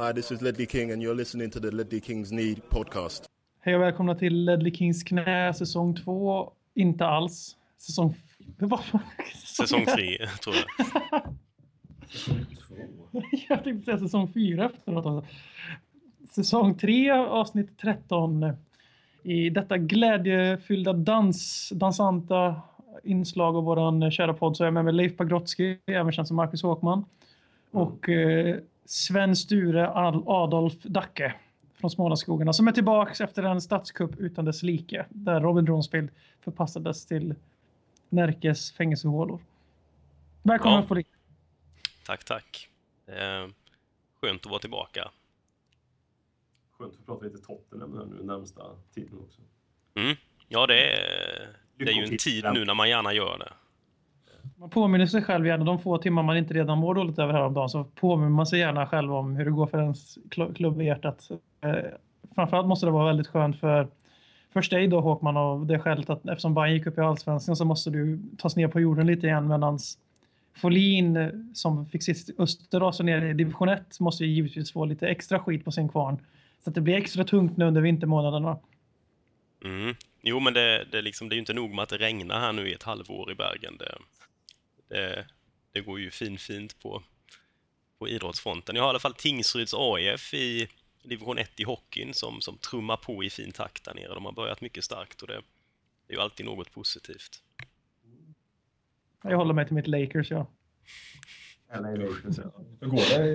Hi, this is Ledley King and you're listening to the Ledley Kings Need podcast. Hej och välkomna till Ledley Kings knä säsong 2. Inte alls. Säsong... Säsong 3 tror jag. säsong 2? jag tänkte säga säsong 4 efteråt. Säsong 3 avsnitt 13. I detta glädjefyllda dans, dansanta inslag av våran kära podd så är jag med mig Leif Pagrotsky, även känd som Marcus Håkman. Och eh, Sven Sture Adolf Dacke från Smålandsskogarna som är tillbaks efter en statskupp utan dess like där Robin Dronsfield förpassades till Närkes fängelsehålor. Välkommen ja. på Tack, tack. Eh, skönt att vara tillbaka. Skönt att prata lite Tottenham här nu närmsta tiden också. Mm. Ja, det är, det är ju en tid nu när man gärna gör det. Man påminner sig själv gärna de få timmar man inte redan mår dåligt över häromdagen så påminner man sig gärna själv om hur det går för ens klubb i hjärtat. Eh, framförallt måste det vara väldigt skönt för först dig då Håkman av det skälet att eftersom Bayern gick upp i allsvenskan så måste du tas ner på jorden lite igen medans Folin eh, som fick sitt Öster ner i division 1 måste ju givetvis få lite extra skit på sin kvarn. Så att det blir extra tungt nu under vintermånaderna. Mm. Jo, men det, det, liksom, det är ju inte nog med att det regnar här nu i ett halvår i Bergen. Det, det, det går ju fin, fint på, på idrottsfronten. Jag har i alla fall Tingsryds AIF i division 1 i hockeyn som, som trummar på i fin takt där nere. De har börjat mycket starkt och det, det är ju alltid något positivt. Jag håller mig till mitt Lakers, ja. LA Lakers, ja. Hur går det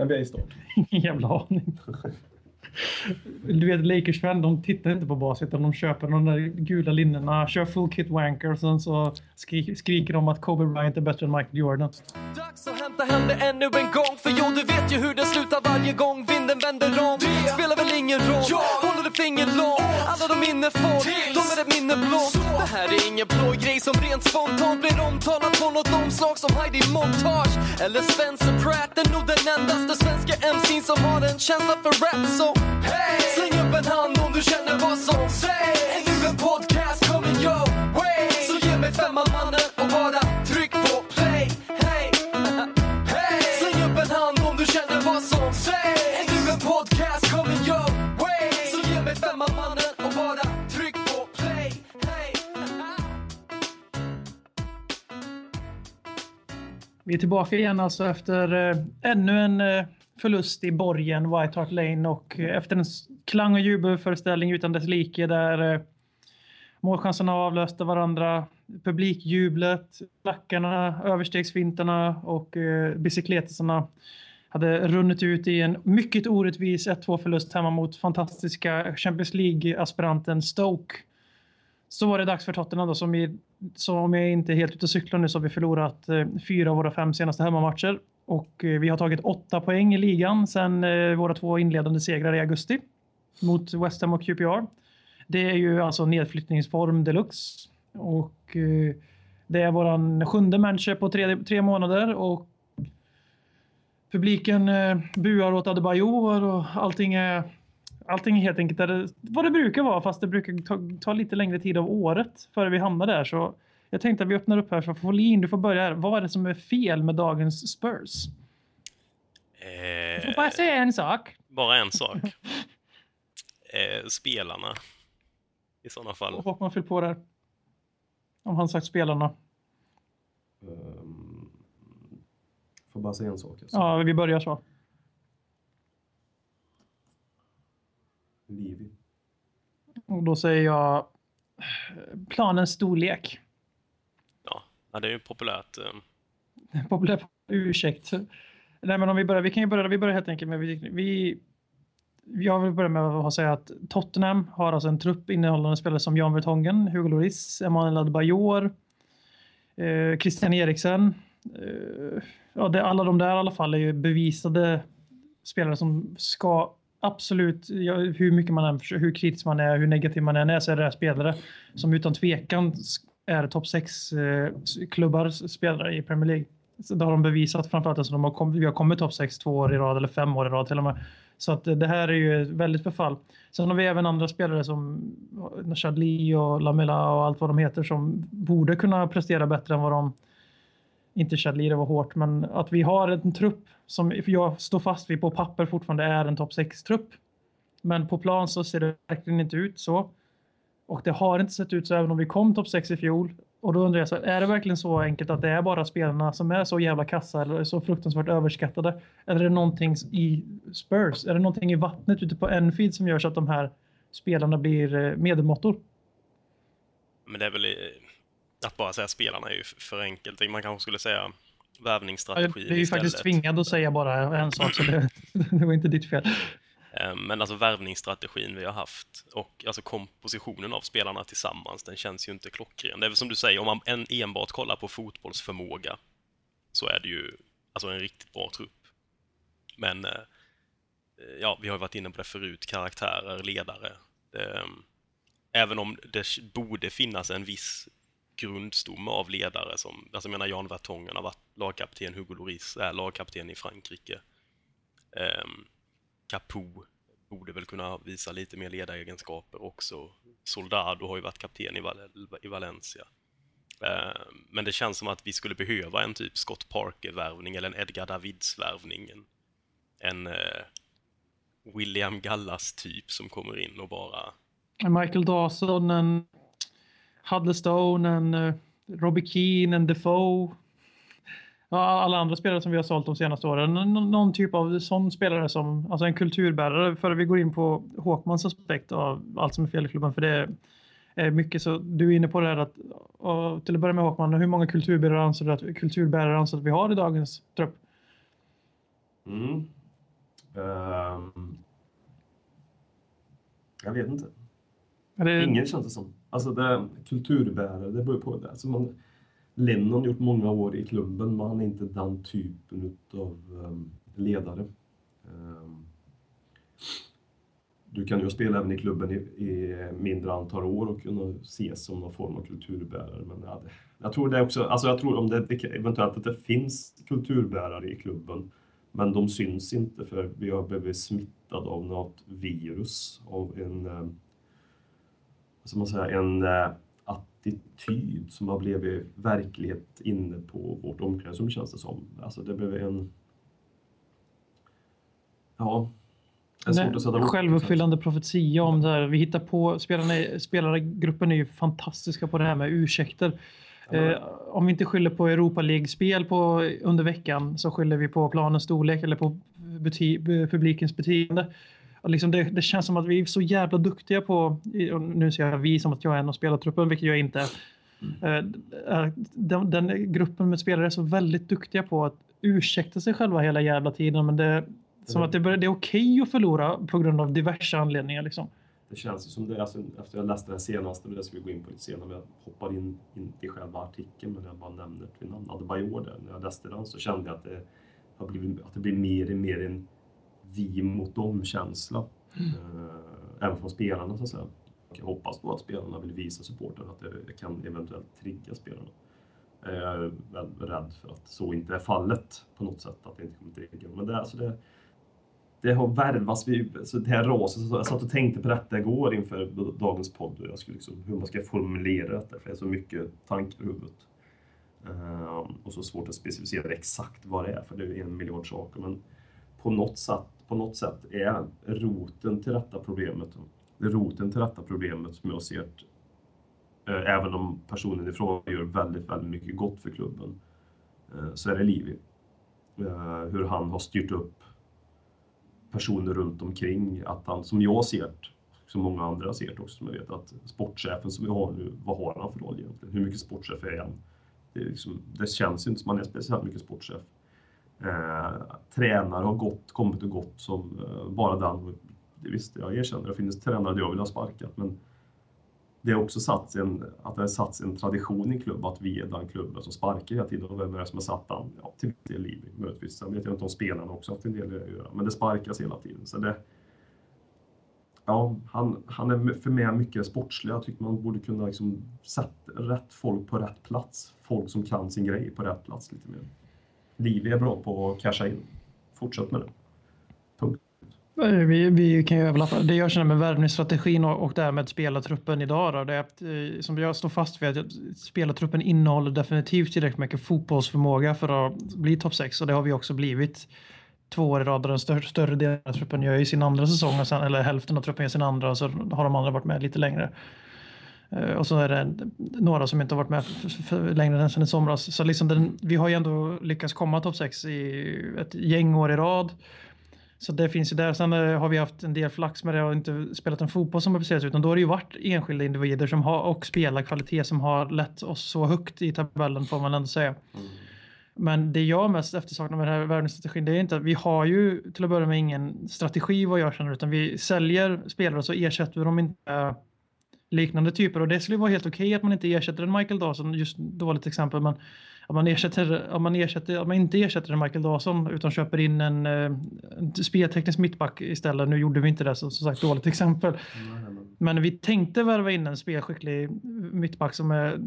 i NBA start? Ingen jävla aning. Du vet Lakers-fan, de tittar inte på bas utan de köper de där gula linnena, kör full kit wanker och sen så skri skriker de att Kobe Bryant är bättre än Michael Jordan. Dags att hämta hem det ännu en gång för jo, du vet ju hur det slutar varje gång vinden vänder om. Det spelar väl ingen roll, ja. håller du finger långt. Alla de minne får, de är ett minne blått. Det här är ingen blå grej som rent spontant blir omtalat på något omslag som Heidi Montage eller Spencer Pratt. är nog den endaste svenska MC'n som har en känsla för rap. Så Hey! Släng upp en hand om du känner vad som sägs. Är nu en podcast coming your way? Så ge mig femman mannen och bara tryck på play. Hey! hey! Släng upp en hand om du känner vad som sägs. Är nu en podcast coming your way? Så ge mig femman mannen och bara tryck på play. Hey! Vi är tillbaka igen alltså efter äh, ännu en äh, förlust i borgen White Hart Lane och eh, efter en klang och jubelföreställning utan dess like där eh, målchanserna avlöste varandra, publikjublet, lackarna, överstegsfintarna och eh, bicykletisarna hade runnit ut i en mycket orättvis 1-2 förlust hemma mot fantastiska Champions League-aspiranten Stoke. Så var det dags för Tottenham då som, vi, som om jag inte är helt ute och cyklar nu så har vi förlorat eh, fyra av våra fem senaste hemmamatcher och eh, vi har tagit åtta poäng i ligan sedan eh, våra två inledande segrar i augusti mot West Ham och QPR. Det är ju alltså nedflyttningsform deluxe. Och eh, det är våran sjunde matcher på tre, tre månader och publiken buar åt Adebayor och allting är Allting är helt enkelt det, vad det brukar vara fast det brukar ta, ta lite längre tid av året före vi hamnar där. Så jag tänkte att vi öppnar upp här för Folin, du får börja här. Vad är det som är fel med dagens Spurs? Eh, jag får bara säga en sak. Bara en sak. eh, spelarna. I sådana fall. Och man fyll på där. Om han sagt spelarna. Um, får bara säga en sak. Alltså. Ja, vi börjar så. Livi. Och då säger jag planens storlek. Ja, det är ju populärt. Eh. Populärt ursäkt. Nej, men om vi börjar, vi kan ju börja, vi börjar helt enkelt med, vi, vi jag vill börja med att säga att Tottenham har alltså en trupp innehållande spelare som Jan Vertongen, Hugo Lloris, Emanuel Adebayor, eh, Christian Eriksen. Eh, ja, det, alla de där i alla fall är ju bevisade spelare som ska absolut, ja, hur mycket man än, hur kritisk man är, hur negativ man än är, så är det spelare som utan tvekan är topp 6 eh, klubbar spelare i Premier League. Så det har de bevisat framförallt. Alltså de har kommit, vi har kommit topp 6 två år i rad eller fem år i rad till och med. Så att eh, det här är ju ett väldigt förfall. Sen har vi även andra spelare som eh, Chadli och Lamela och allt vad de heter som borde kunna prestera bättre än vad de inte Chad Lee, det var hårt, men att vi har en trupp som jag står fast vid på papper fortfarande är en topp 6-trupp. Men på plan så ser det verkligen inte ut så. Och det har inte sett ut så även om vi kom topp 6 i fjol. Och då undrar jag, så, är det verkligen så enkelt att det är bara spelarna som är så jävla kassa eller så fruktansvärt överskattade? Eller är det någonting i Spurs? Är det någonting i vattnet ute på Enfield som gör så att de här spelarna blir eh, medelmåttor? Men det är väl att bara säga spelarna är ju för enkelt. Man kanske skulle säga värvningsstrategi ja, Det är ju faktiskt tvingad att säga bara en sak, så det, det var inte ditt fel. Ehm, men alltså värvningsstrategin vi har haft och alltså kompositionen av spelarna tillsammans, den känns ju inte klockren. Det är väl som du säger, om man enbart kollar på fotbollsförmåga så är det ju alltså en riktigt bra trupp. Men eh, eh, ja, vi har varit inne på det förut, karaktärer, ledare. Det, även om det borde finnas en viss grundstomme av ledare som, alltså jag menar Jan Vertongen har varit lagkapten, Hugo Lloris är lagkapten i Frankrike. Um, Capo borde väl kunna visa lite mer ledaregenskaper också. Soldado har ju varit kapten i, Val i Valencia. Ehm, men det känns som att vi skulle behöva en typ Scott Parker-värvning eller en Edgar Davids-värvning. En, en uh, William Gallas-typ som kommer in och bara... Michael Dawson, en Huddlestone, en uh, Robbie Keane, en Defoe alla andra spelare som vi har sålt de senaste åren. N någon typ av sån spelare som, alltså en kulturbärare. För vi går in på Håkmans aspekt av allt som är fel i klubben. För det är mycket så, du är inne på det här att, till att börja med Håkman, hur många kulturbärare anser du att, kulturbärare anser att vi har i dagens trupp? Mm. Um, jag vet inte. Det... Ingen känns det som. Alltså det, kulturbärare, det beror på det. Alltså man, Lennon gjort många år i klubben, men han är inte den typen av ehm, ledare. Ehm, du kan ju spela även i klubben i, i, mindre antal år och kunna ses som någon form av kulturbärare. Men ja, jag tror det också, alltså jag tror om det eventuellt att det finns kulturbärare i klubben, men de syns inte för vi har blivit smittade av något virus, av en ehm, vad ska man säga, en eh, attityd som har blivit verklighet inne på vårt omklädningsrum känns det som. Alltså det blev en... Ja, Självuppfyllande profetia om det här. Vi hittar på, spelarna, spelargruppen är ju fantastiska på det här med ursäkter. Eh, om vi inte skyller på Europa League-spel under veckan så skyller vi på planens storlek eller på bety publikens beteende. Och liksom det, det, känns som att vi är så jävla duktiga på, nu säger jag vi som att jag är en av spelartruppen, vilket jag inte är. Eh, eh, den, den, gruppen med spelare är så väldigt duktiga på att ursäkta sig själva hela jävla tiden. Men det, som att det, det är okej okay att förlora på grund av diverse anledningar. Liksom. Det känns som det, alltså, efter jag läste den senaste, det ska vi gå in på lite senare, men jag hoppar in, in i själva artikeln, men jag bara nämner ett namn, Adebayor där. När jag läste den så kände jag att det, har blivit, att det blir mer och mer en vi mot dem-känsla. Mm. Eh, även från spelarna så att säga. Jag hoppas på att spelarna vill visa supporten att det kan eventuellt trigga spelarna. Jag är rädd för att så inte är fallet på något sätt, att det inte kommer trigga. Men det, alltså det, det har värvats, vid, så det här raset, jag satt och tänkte på detta igår inför dagens podd, jag skulle liksom, hur man ska formulera detta, för det är så mycket tankar i huvudet. Uh, och så svårt att specificera exakt vad det är, för det är en miljard saker. Men på något sätt på något sätt är roten till detta problemet. Roten till detta problemet som jag ser eh, även om personen i fråga gör väldigt, väldigt mycket gott för klubben, eh, så är det Livi. Eh, hur han har styrt upp personer runt omkring, att han, som jag ser det, som många andra ser det också, som jag vet att sportchefen som vi har nu, vad har han för roll egentligen? Hur mycket sportchef är han? Det, är liksom, det känns inte som att han är speciellt mycket sportchef. Eh, tränare har gått, kommit och gått som eh, bara den. Visst, jag erkänner, det finns tränare jag vill ha sparkat, men det har också satts en, att det har satts en tradition i klubben att vi är den klubben som sparkar hela tiden. Och vem är det som har satt den? Ja, till viss del möjligtvis. Sen vet jag inte om spelarna också haft en del att göra, men det sparkas hela tiden. Så det, ja, han, han är för mig mycket sportslig. Jag tycker man borde kunna liksom sätta rätt folk på rätt plats. Folk som kan sin grej på rätt plats lite mer. Livi är bra på att casha in. Fortsätt med det. Punkt. Eh, vi, vi kan ju överlappa. Det jag känner med värvningsstrategin och, och därmed spelartruppen idag då, det är att, eh, som jag står fast vid, att spelartruppen innehåller definitivt tillräckligt mycket fotbollsförmåga för att bli topp 6 och det har vi också blivit två år i rad. Den större, större delen av truppen gör ju sin andra säsong, och sen, eller hälften av truppen gör sin andra och så har de andra varit med lite längre. Eh, Och så är det några som inte har varit med längre än sen i somras. Så liksom den, vi har ju ändå lyckats komma topp 6 i ett gäng år i rad. Så det finns ju där. Sen eh, har vi haft en del flax med det och inte spelat en fotboll som har presterats utan då har det ju varit enskilda individer som har och spelarkvalitet som har lett oss så högt i tabellen får man ändå säga. Men det jag mest eftersaknar med den här värvningsstrategin det är inte att vi har ju till att börja med ingen strategi vad jag känner utan vi säljer spelare och så ersätter vi dem inte liknande typer och det skulle vara helt okej att man inte ersätter en Michael Dawson, just dåligt exempel men att man, ersätter, att man, ersätter, att man inte ersätter en Michael Dawson utan köper in en, eh, en spelteknisk mittback istället. Nu gjorde vi inte det så som sagt dåligt exempel. Men vi tänkte värva in en spelskicklig mittback som, är,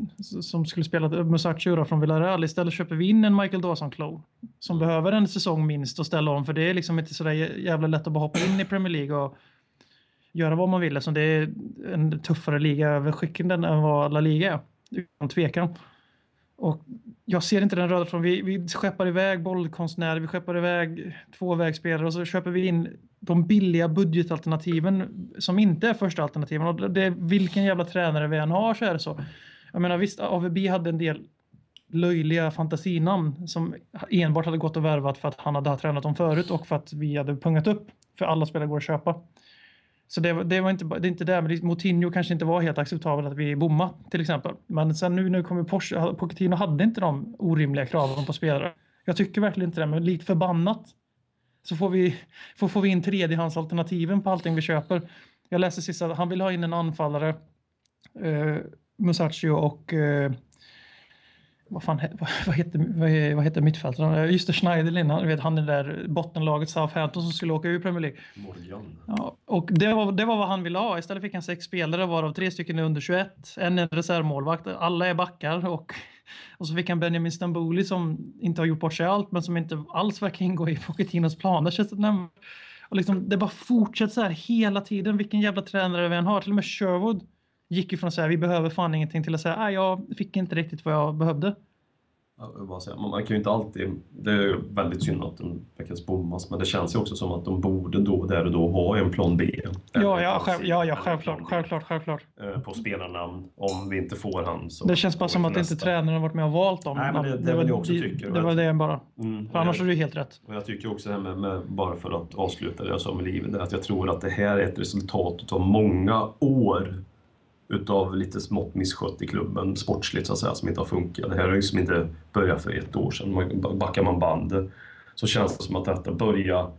som skulle spela Musacho från Villarreal. Istället köper vi in en Michael Dawson-klow som behöver en säsong minst att ställa om för det är liksom inte så jävla lätt att bara hoppa in i Premier League och göra vad man vill. Alltså det är en tuffare liga över skicken än vad La Liga är. Utan tvekan. Och jag ser inte den röda tråden. Vi, vi skeppar iväg bollkonstnärer, vi skeppar iväg tvåvägsspelare och så köper vi in de billiga budgetalternativen som inte är första alternativen. Och det, vilken jävla tränare vi än har så är det så. Jag menar visst, AVB hade en del löjliga fantasinamn som enbart hade gått och värvat för att han hade tränat dem förut och för att vi hade pungat upp. För alla spelare går att köpa. Så det, det var inte, det är inte det, men Moutinho kanske inte var helt acceptabelt att vi bommade. till exempel. Men sen nu när vi kommer Porsche, Pochettino hade inte de orimliga kraven på spelare. Jag tycker verkligen inte det, men lite förbannat så får vi, får, får vi in tredjehandsalternativen på allting vi köper. Jag läste sist att han vill ha in en anfallare, eh, Musacchio och eh, vad fan vad, heter, vad, vad heter mittfältaren? Just det, Schneiderlin, han, vet, han är där bottenlaget Southampton som skulle åka ur Premier League. Morgan. Ja, och det var, det var vad han ville ha. Istället fick han sex spelare varav tre stycken är under 21, en är reservmålvakt, alla är backar och, och så fick han Benjamin Stambouli som inte har gjort bort sig allt men som inte alls verkar ingå i Pochettinos planer. Och liksom, det bara fortsätter så här hela tiden, vilken jävla tränare vi än har. Till och med Sherwood gick ju från att säga vi behöver fan ingenting till att säga nej jag fick inte riktigt vad jag behövde. Man kan ju inte alltid, det är väldigt synd att de lyckas bommas, men det känns ju också som att de borde då, där och då ha en plan B. Ja, ja, själv, ja, ja självklart, självklart, självklart. På spelarnamn, om vi inte får han så... Det känns bara som att inte tränaren har varit med och valt dem. Nej, men det, det, det var jag också tycker. Det var det bara. Mm, för annars är du helt rätt. Och jag tycker också det här med, med, bara för att avsluta det jag sa med livet, att jag tror att det här är ett resultat av många år utav lite smått misskött i klubben sportsligt så att säga, som inte har funkat. Det här har ju som inte börjat för ett år sedan. Backar man bandet så känns det som att detta börjar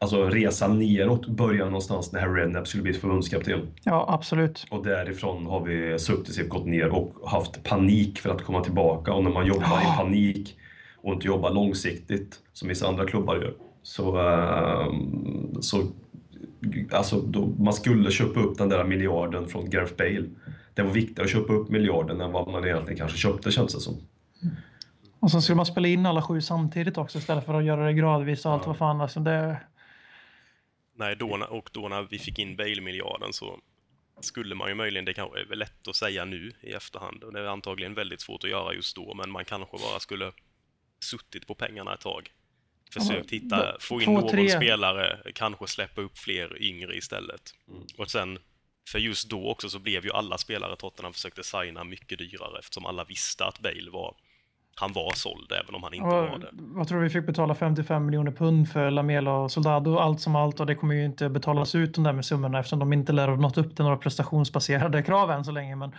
Alltså resa neråt börjar någonstans när Harry Redknapp skulle bli förbundskapten. Ja, absolut. Och därifrån har vi successivt gått ner och haft panik för att komma tillbaka. Och när man jobbar ja. i panik och inte jobbar långsiktigt, som vissa andra klubbar gör, så, uh, så alltså då, man skulle köpa upp den där miljarden från Gareth Bale. Det var viktigare att köpa upp miljarden än vad man egentligen kanske köpte känns det som. Och så skulle man spela in alla sju samtidigt också istället för att göra det gradvis och allt ja. vad fan. Alltså det... Nej, då, och då när vi fick in Bale-miljarden så skulle man ju möjligen, det kanske är lätt att säga nu i efterhand och det är antagligen väldigt svårt att göra just då, men man kanske bara skulle suttit på pengarna ett tag. Försökt hitta, få in Två, någon tre. spelare, kanske släppa upp fler yngre istället. Mm. Och sen, för just då också så blev ju alla spelare Tottenham försökte signa mycket dyrare eftersom alla visste att Bale var han var såld även om han inte och, var det. Jag tror vi fick betala 55 miljoner pund för Lamela och Soldado allt som allt och det kommer ju inte betalas ut de där med summorna eftersom de inte lär ha nått upp till några prestationsbaserade krav än så länge. Men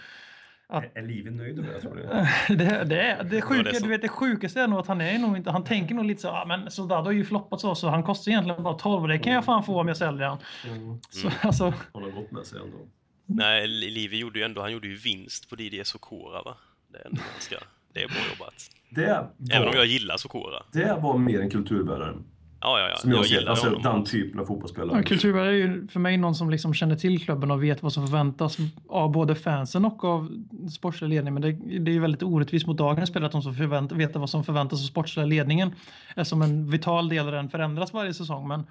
att, är Livi nöjd med det tror du? det, det, det, sjuka, det, du vet, det sjukaste är nog att han är nog inte, han tänker nog lite så, ah, men Soldado har ju floppat så, så han kostar egentligen bara 12 och det kan jag fan få om jag säljer han. Mm. Så, mm. alltså, han har gått med sig ändå. Nej, Livi gjorde ju ändå, han gjorde ju vinst på Didier Sokora va? Det är ändå ganska, det är bra jobbat. Det var, Även om jag gillar Sokora. Det var mer en kulturbärare. Ja, ja, ja. Som jag, jag ser, alltså honom. den typen av fotbollsspelare. Ja, kulturbärare är ju för mig någon som liksom känner till klubben och vet vad som förväntas av både fansen och av sportsliga ledningen. Men det, det är ju väldigt orättvist mot dagens spelare att de som förvänt, vet vad som förväntas av sportsliga ledningen är som en vital del av den förändras varje säsong. Men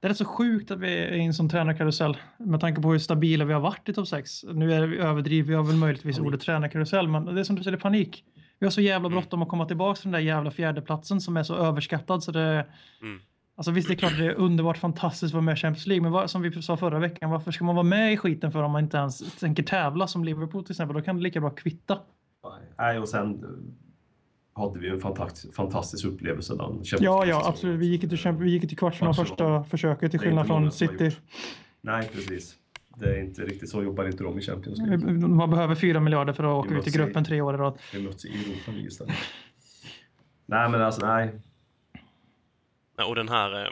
det är rätt så sjukt att vi är i en sån tränarkarusell med tanke på hur stabila vi har varit i topp 6. Nu är vi överdriver jag väl möjligtvis ordet tränarkarusell, men det är som du säger, det är panik. Vi har så jävla Mm. bråttom att komma tillbaka till den där jävla fjärdeplatsen som är så överskattad så det... Mm. Alltså visst, det är klart det är underbart fantastiskt att vara med i Champions League, men vad, som vi sa förra veckan, varför ska man vara med i skiten för om man inte ens tänker tävla som Liverpool till exempel? Då kan det lika bra kvitta. Nej, och sen eh, hade vi en fantastisk, fantastisk upplevelse den Champions Ja, ja, absolut. Vi gick till, vi gick till kvartsfinal första försöket till skillnad från City. Nej, precis. Det är inte riktigt så jobbar inte de i Champions League. Man behöver fyra miljarder för att åka ut i gruppen tre år i rad. Vi möts i Europa League istället. Nej, men alltså nej. Ja, Och den här eh,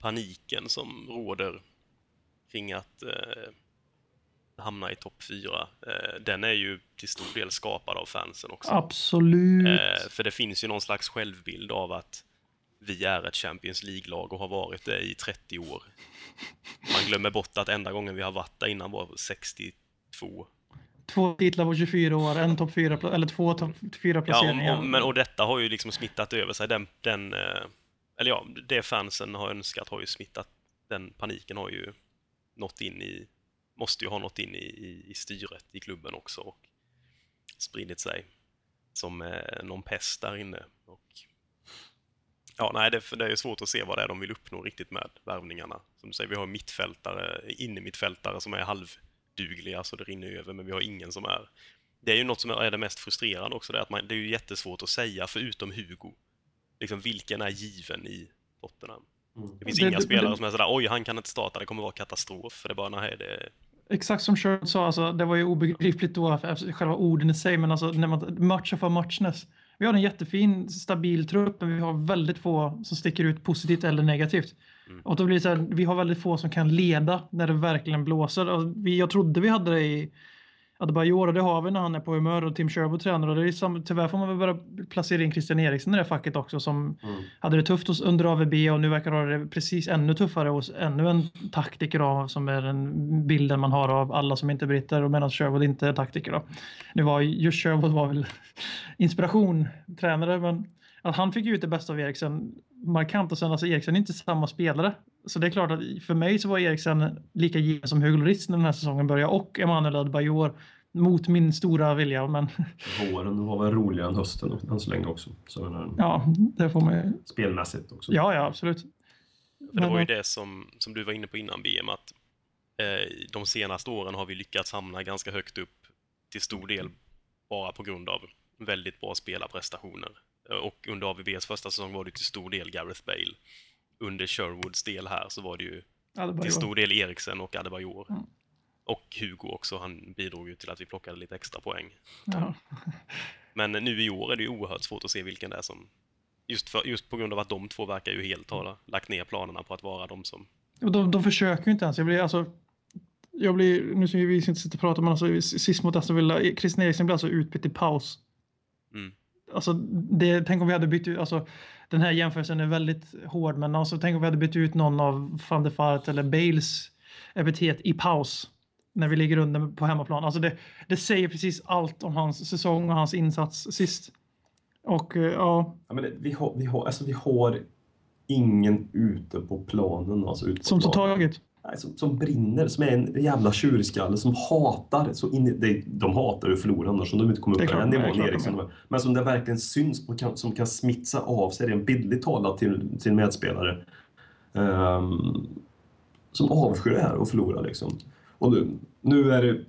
paniken som råder kring att eh, hamna i topp fyra, eh, den är ju till stor del skapad av fansen också. Absolut. Eh, för det finns ju någon slags självbild av att vi är ett Champions League-lag och har varit det i 30 år. Man glömmer bort att enda gången vi har varit där innan var 62. Två titlar på 24 år, en topp fyra, pla- eller två topp fyra Ja, och, och, men, och detta har ju liksom smittat över sig. Den, den, eh, eller ja, det fansen har önskat har ju smittat. Den paniken har ju nått in i, måste ju ha nått in i, i, i styret i klubben också och spridit sig som eh, någon pest där inne. Och, ja, nej, det, det är ju svårt att se vad det är de vill uppnå riktigt med värvningarna. Som du säger, vi har mittfältare, innermittfältare som är halvdugliga så det rinner över, men vi har ingen som är det är ju något som är det mest frustrerande också, det är att man, det är ju jättesvårt att säga, förutom Hugo, liksom vilken är given i Tottenham. Mm. Det finns Det- inga det- spelare det- som är sådär, oj, han kan inte starta, det kommer vara katastrof. För det är bara, nej, det... Exakt som Sherwood sa, alltså, det var ju obegripligt då själva orden i sig, men alltså när man matchar för matchness. Vi har en jättefin, stabil trupp, men vi har väldigt få som sticker ut positivt eller negativt. Mm. Och då blir det så här, vi har väldigt få som kan leda när det verkligen blåser. Och vi, jag trodde vi hade det i Adebayor det har vi när han är på humör och Tim Sherwood tränar. Och det är sam, tyvärr får man väl börja placera in Christian Eriksen i det facket också som Mm. hade det tufft hos, under AVB och nu verkar ha det precis ännu tuffare hos ännu en taktiker då, som är den bilden man har av alla som inte är britter och medan Sherwood inte är taktiker. Då. Nu var ju- just Sherwood var väl inspiration, tränare, men att han fick ut det bästa av Eriksen markant och sen alltså Eriksen är inte samma spelare. Så det är klart att för mig så var Eriksen lika given som Hugo Lloris när den här säsongen började och Emanuel Adebayor mot min stora vilja. Men Våren var väl roligare än hösten än så länge också. Så den här, ja, det får man ju. Spelmässigt också. Ja, ja, absolut. För det var ju Men- det som, som du var inne på innan BM, att eh, de senaste åren har vi lyckats hamna ganska högt upp till stor del bara på grund av väldigt bra spelarprestationer. Eh, Och under AVBs första säsong var det till stor del Gareth Bale. Under Sherwoods del här så var det ju Adebayor. till stor del Eriksen och Adebayor. Mm. Och Hugo också, han bidrog ju till att vi plockade lite extra poäng. Ja. Men nu i år är det ju oerhört svårt att se vilken det är som... Just, för, just på grund av att de två verkar ju helt ha lagt ner planerna på att vara de som... De, de försöker ju inte ens. Jag blir alltså... Jag blir, nu ska vi inte sitta och prata, men alltså sist mot Aston Villa, Christian Eriksen blev alltså utbytt i paus. Mm. Alltså, det, tänk om vi hade bytt ut, alltså den här jämförelsen är väldigt hård, men alltså, tänk om vi hade bytt ut någon av van der Vaart eller Bales epitet i paus. När vi ligger under på hemmaplan. Alltså det, det säger precis allt om hans säsong och hans insats sist. Och eh, ja, Ja, men det, vi, har, vi, har, alltså, vi har ingen ute på planen. Alltså, ute på som planen. taget. Som, som brinner, som är en jävla tjurskalle som hatar. Så in, de, de hatar ju att förlora annars som de inte kommer upp på den nivån. de. Men som det verkligen syns och kan, som kan smitsa av sig, rent bildligt talat, till sin medspelare. Ehm, som avskyr det här och förlora liksom. Och nu, nu är det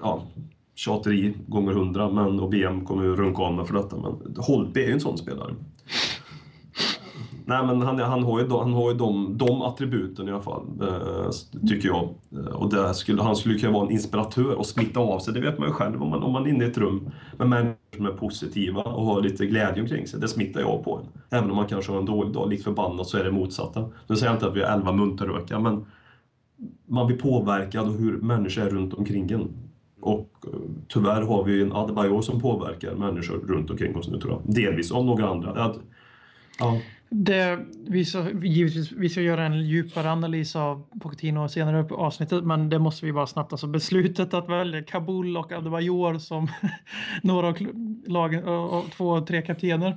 ja, tjateri gånger hundra, men och BM kommer ju runka av mig för detta. Men Holtby är ju en sån spelare. Nej, men han, han har ju, de, han har ju de, de attributen i alla fall, eh, tycker jag. Eh, och där skulle, han skulle kunna vara en inspiratör och smitta av sig. Det vet man ju själv om man, om man är inne i ett rum med människor som är positiva och har lite glädje omkring sig. Det smittar jag på en. Även om man kanske har en dålig dag, lite förbannat, så är det motsatta. Nu säger jag inte att vi är elva munterrökare, men man blir påverkad av hur människor är runt omkring en. Och eh, tyvärr har vi en Adebayor som påverkar människor runt omkring oss nu tror jag. Delvis av några andra. Att, ja, det, vi, ska, givetvis, vi ska göra en djupare analys av Pochettino senare upp i avsnittet, men det måste vi bara snabbt. Alltså beslutet att välja Kabul och Adebayor som några av lagen och två, tre kaptener.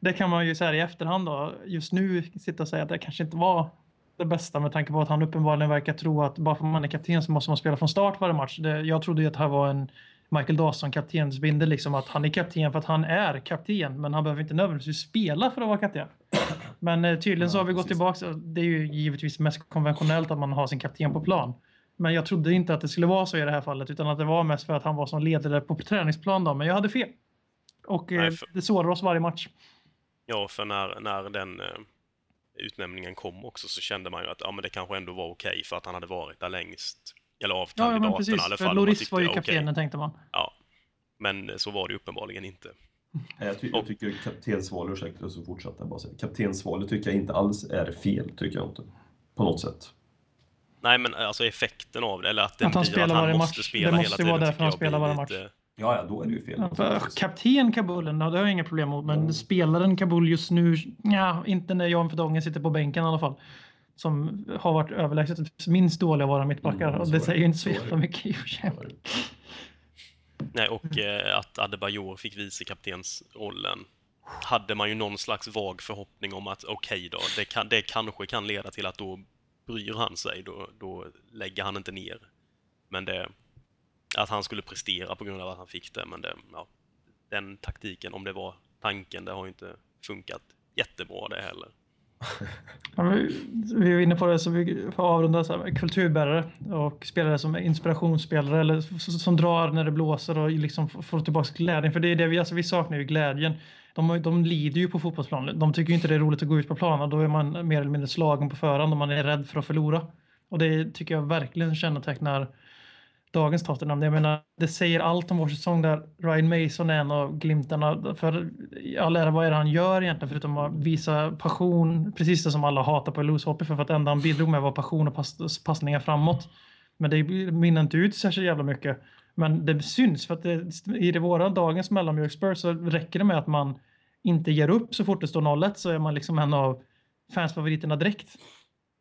Det kan man ju säga i efterhand då, just nu sitta och säga att det kanske inte var det bästa med tanke på att han uppenbarligen verkar tro att bara för att man är kapten så måste man spela från start varje match. Det, jag trodde ju att det här var en Michael Dawson kaptensbindel, liksom att han är kapten för att han är kapten, men han behöver inte nödvändigtvis spela för att vara kapten. Men eh, tydligen så har vi gått tillbaka. Det är ju givetvis mest konventionellt att man har sin kapten på plan. Men jag trodde inte att det skulle vara så i det här fallet, utan att det var mest för att han var som ledare på träningsplan. Då. Men jag hade fel. Och eh, Nej, för- det sårar oss varje match. Ja, för när, när den eh, utnämningen kom också så kände man ju att ja, men det kanske ändå var okej för att han hade varit där längst. Eller av Ja, ja kandidaterna men i precis. alla För fall. man Loris tyckte, var ju kaptenen tänkte man. Ja, men så var det ju uppenbarligen inte. Jag, ty jag tycker kaptensvalet, ursäkta så fortsätter jag bara säga. Kaptensvalet tycker jag inte alls är fel, tycker jag inte. På något sätt. Nej, men alltså effekten av det, eller att, den Att han blir spelar att han varje måste match. spela Det hela måste tiden. vara därför han spelar varje lite- Ja, ja, då är det ju fel. Ja, för kapten Kabul, ja, det har jag inga problem mot. Men Mm. spelaren Kabul just nu, ja, inte när Jan Verdongen sitter på bänken i alla fall. Som har varit överlägset minst dåliga våra mittbackar. Mm, och det säger inte så Så är det. jävla mycket i och för. Nej, och eh, att Adebayor fick vicekaptensrollen hade man ju någon slags vag förhoppning om att okej då, det, kan, det kanske kan leda till att då bryr han sig, då, då lägger han inte ner. Men det, att han skulle prestera på grund av att han fick det, men det, ja, den taktiken, om det var tanken, det har ju inte funkat jättebra det heller. Vi- var inne på det, så vi får avrunda så här, kulturbärare och spelare som är inspirationsspelare eller som drar när det blåser och liksom får tillbaka glädjen. För det är det vi, alltså vi saknar ju glädjen. De, de lider ju på fotbollsplanen. De tycker ju inte det är roligt att gå ut på planen. Då är man mer eller mindre slagen på förhand och man är rädd för att förlora. Och det tycker jag verkligen kännetecknar dagens Tottenham. Jag menar, det säger allt om vår säsong där Ryan Mason är en av glimtarna. För all ära, vad är det han gör egentligen förutom att visa passion? Precis det som alla hatar på Loose Hoppy för, att det enda han bidrog med var passion och pass, passningar framåt. Men det minner inte ut särskilt jävla mycket. Men det syns för att det, i det våra dagens mellanmjölkspurs så räcker det med att man inte ger upp så fort det står 0-1 så är man liksom en av fansfavoriterna direkt.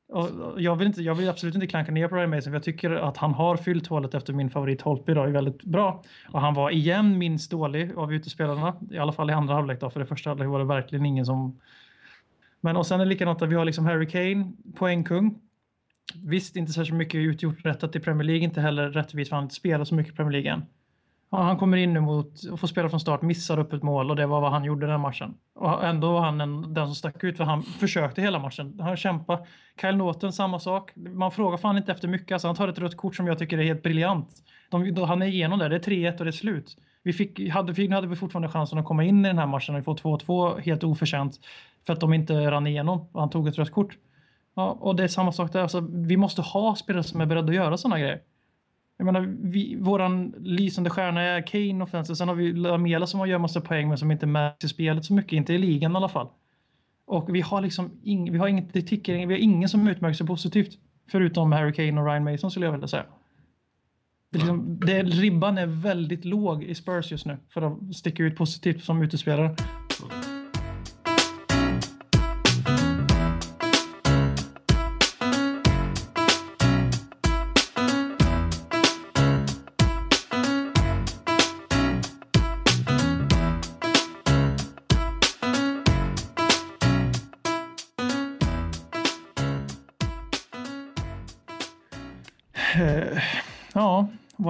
Och jag, vill inte, jag vill absolut inte klanka ner på Ryan Mason för jag tycker att han har fyllt hålet efter min favorit Holtby idag är väldigt bra. Och han var igen minst dålig av utespelarna, i alla fall i andra halvlek då, för det första halvlek var det verkligen ingen som... Men och sen är det likadant att vi har liksom Harry Kane, poängkung. Visst, inte särskilt mycket utgjort rättat i Premier League, inte heller rättvist för han har inte spelat så mycket i Premier League än. Ja, han kommer in nu mot och får spela från start, missar upp ett mål och det var vad han gjorde den matchen. Och ändå var han en, den som stack ut för han försökte hela matchen. Han kämpade. Kyle Norton, samma sak. Man frågar fan inte efter mycket. Alltså, han tar ett rött kort som jag tycker är helt briljant. De, då, han är igenom där. Det är 3-1 och det är slut. Vi fick, hade, nu hade vi fortfarande chansen att komma in i den här matchen och får 2-2 helt oförtjänt för att de inte rann igenom och han tog ett rött kort. Ja, och det är samma sak där. Alltså, vi måste ha spelare som är beredda att göra sådana grejer. Jag menar, vi, våran lysande stjärna är Kane offensivt. Sen har vi Lamela som har gör massa poäng men som inte märks i spelet så mycket. Inte i ligan i alla fall. Och vi har liksom ing, vi har inget, det tickar, vi har ingen som utmärker sig positivt. Förutom Harry Kane och Ryan Mason skulle jag vilja säga. Det är liksom, det, ribban är väldigt låg i Spurs just nu för att sticka ut positivt som utespelare.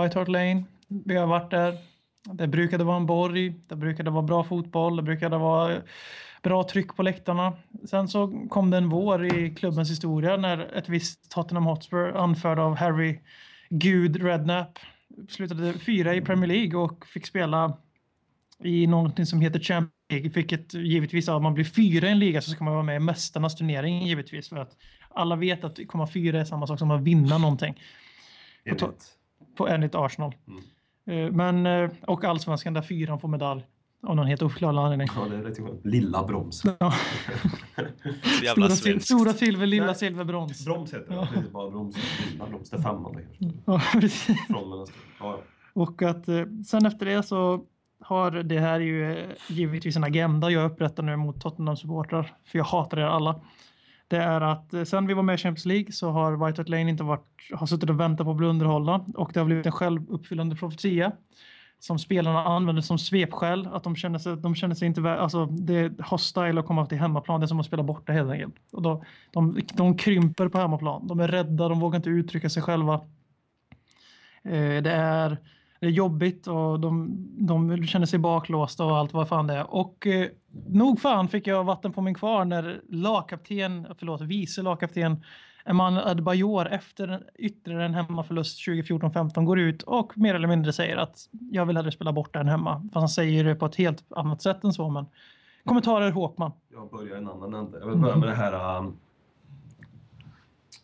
White Hart Lane. Vi har varit där. Det brukade vara en borg. Det brukade vara bra fotboll. Det brukade vara bra tryck på läktarna. Sen så kom det en vår i klubbens historia när ett visst Tottenham Hotspur anförd av Harry Gud Redknapp slutade fyra i Premier League och fick spela i någonting som heter Champions League. Vilket givetvis, om man blir fyra i en liga så ska man vara med i mästarnas turnering givetvis. För att alla vet att komma fyra är samma sak som att vinna någonting Enligt. På enligt Arsenal. Eh, Men, eh, och allsvenskan där fyran får medalj. Av någon helt oförklarlig anledning. Ja, det är rätt skönt. Lilla broms. Ja. Jävla Stora, stora silver, lilla Nej. silver, brons. Broms heter det. Det är bara broms. Lilla broms. Det är femman det kanske. Ja, precis. Från ja, ja. Och att eh, sen efter det så har det här ju givetvis en agenda jag upprättar nu mot Tottenham-supportrar. För jag hatar er alla. Det är att eh, sen vi var med i Champions League så har White Hart Lane inte varit, har suttit och väntat på att bli underhållna och det har blivit en självuppfyllande profetia. som spelarna använder som svepskäl. Att de känner sig, de känner sig inte... Alltså, det är hostile att komma till hemmaplan. Det är som att spela borta helt enkelt. Och då, de, de krymper på hemmaplan. De är rädda, de vågar inte uttrycka sig själva. Eh, det, är, det är jobbigt och de, de känner sig baklåsta och allt vad fan det är. Och eh, nog fan fick jag vatten på min kvarn när lagkapten, förlåt, vice lagkapten Eman Adebayor efter ytterligare en hemmaförlust 2014-15 går ut och mer eller mindre säger att jag vill hellre spela bort än hemma. Fast han säger det på ett helt annat sätt än så. Men kommentarer Håkman. Jag börjar i en annan ände. Jag vill börja med det här... um,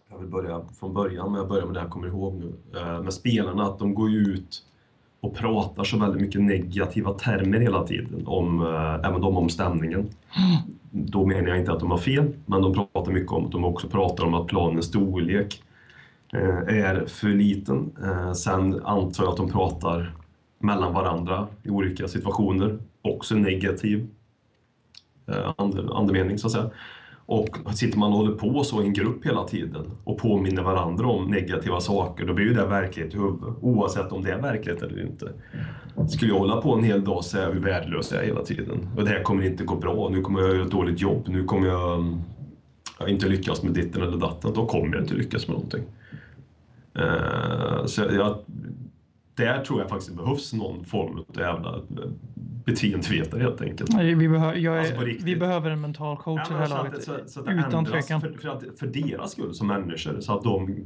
Jag vill börja från början, men jag börjar med det jag kommer ihåg nu. Eh, med spelarna, att de går ut och pratar så väldigt mycket negativa termer hela tiden, om, eh, även de om stämningen. Då menar jag inte att de har fel, men de pratar mycket om att de också pratar om att planens storlek eh, är för liten. Eh, Sen antar jag att de pratar mellan varandra i olika situationer, också negativ eh, andemening så att säga. Och sitter man och håller på så i en grupp hela tiden och påminner varandra om negativa saker, då blir ju det verklighet i huvudet, oavsett om det är verklighet eller inte. Skulle jag hålla på en hel dag så är jag ju värdelös jag är hela tiden. Och det här kommer inte gå bra, nu kommer jag göra ett dåligt jobb, nu kommer jag jag inte lyckas med ditten eller datten, då kommer jag inte lyckas med någonting. Eh, så jag, där tror jag faktiskt det behövs någon form av jävla beteendevetare helt enkelt. Nej, Vi, behö- är, Alltså, vi behöver en mental coach i det här så att- laget. så, så att Utan tvekan. För, för, att, för deras skull som människor, så att de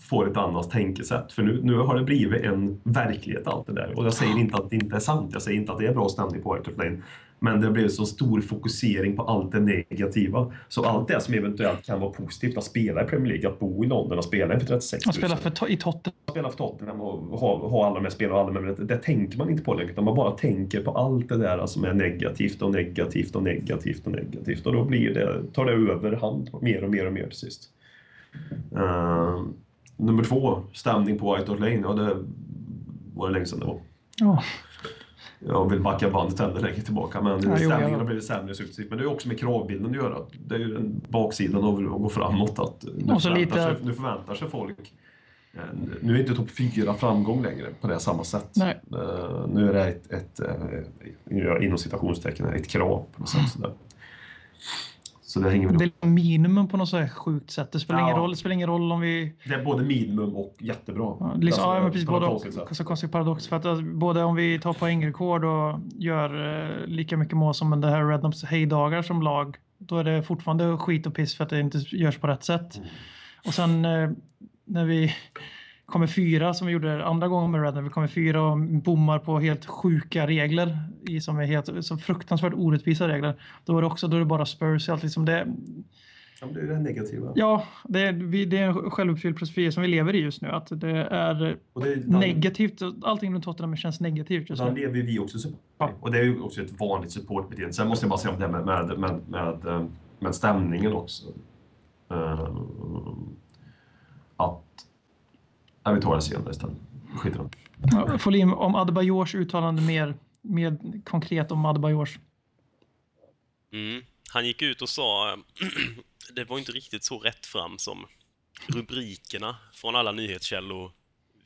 får ett annat tänkesätt. För nu, nu har det blivit en verklighet allt det där. Och jag säger inte att det inte är sant, jag säger inte att det är bra stämning på White Lane. Men det blev så stor fokusering på allt det negativa. Så allt det som eventuellt kan vara positivt, att spela i Premier League, att bo i London och spela inför 36 000 Han spelar för, i Tottenham. spela för Tottenham och ha, ha alla de här spelarna och alla de här, det, det tänker man inte på längre utan man bara tänker på allt det där som är negativt och negativt och negativt och negativt och då blir det, tar det överhand mer och mer och mer till sist. Uh, nummer två, stämning på White Hart Lane, ja det var det länge sedan det var. Ja. Jag vill backa bandet ännu längre tillbaka men Ja, ja. har blivit sämre successivt. Men det är också med kravbilden att göra. Det är ju den baksidan av att gå framåt. Att nu, Och så förväntar lite- sig, nu förväntar sig folk eh, nu är inte topp fyra framgång längre på det samma sätt. Nej. Eh, Nu är det ett, ett eh, inom citationstecken, ett krav på något sätt. Sådär. Så det hänger väl Det är minimum på något så här sjukt sätt. Det spelar, Ja. ingen roll, det spelar ingen roll om vi... Det är både minimum och jättebra. Ja, liksom, Alltså, ja, men precis. Både, konstigt sätt. så konstig paradox. För att alltså, både om vi tar poängrekord och gör eh, lika mycket mål som det här Rednops hejdagar som lag, då är det fortfarande skit och piss för att det inte görs på rätt sätt. Mm. Och sen eh, när vi kommer fyra, som vi gjorde andra gången med Red, när vi kommer fyra och bommar på helt sjuka regler, i, som är helt, så fruktansvärt orättvisa regler, då är det också då är det bara Spurs. Allt liksom det, Ja, det är det negativa. ja, det är, vi, det är en självuppfylld profetia som vi lever i just nu. Att det är Och det är, negativt. Allting runt Tottenham känns negativt just Där nu. lever vi också. Ja. Och det är ju också ett vanligt supportbeteende. Sen måste jag bara säga om det här med, med, med, med, eh, med stämningen också. Eh, att... Nej, vi tar det senare istället. Skit i det. Ja, Folin, om Adebayors uttalande mer, mer konkret om Adebayors. Mm. Han gick ut och sa, det var inte riktigt så rätt fram som rubrikerna från alla nyhetskällor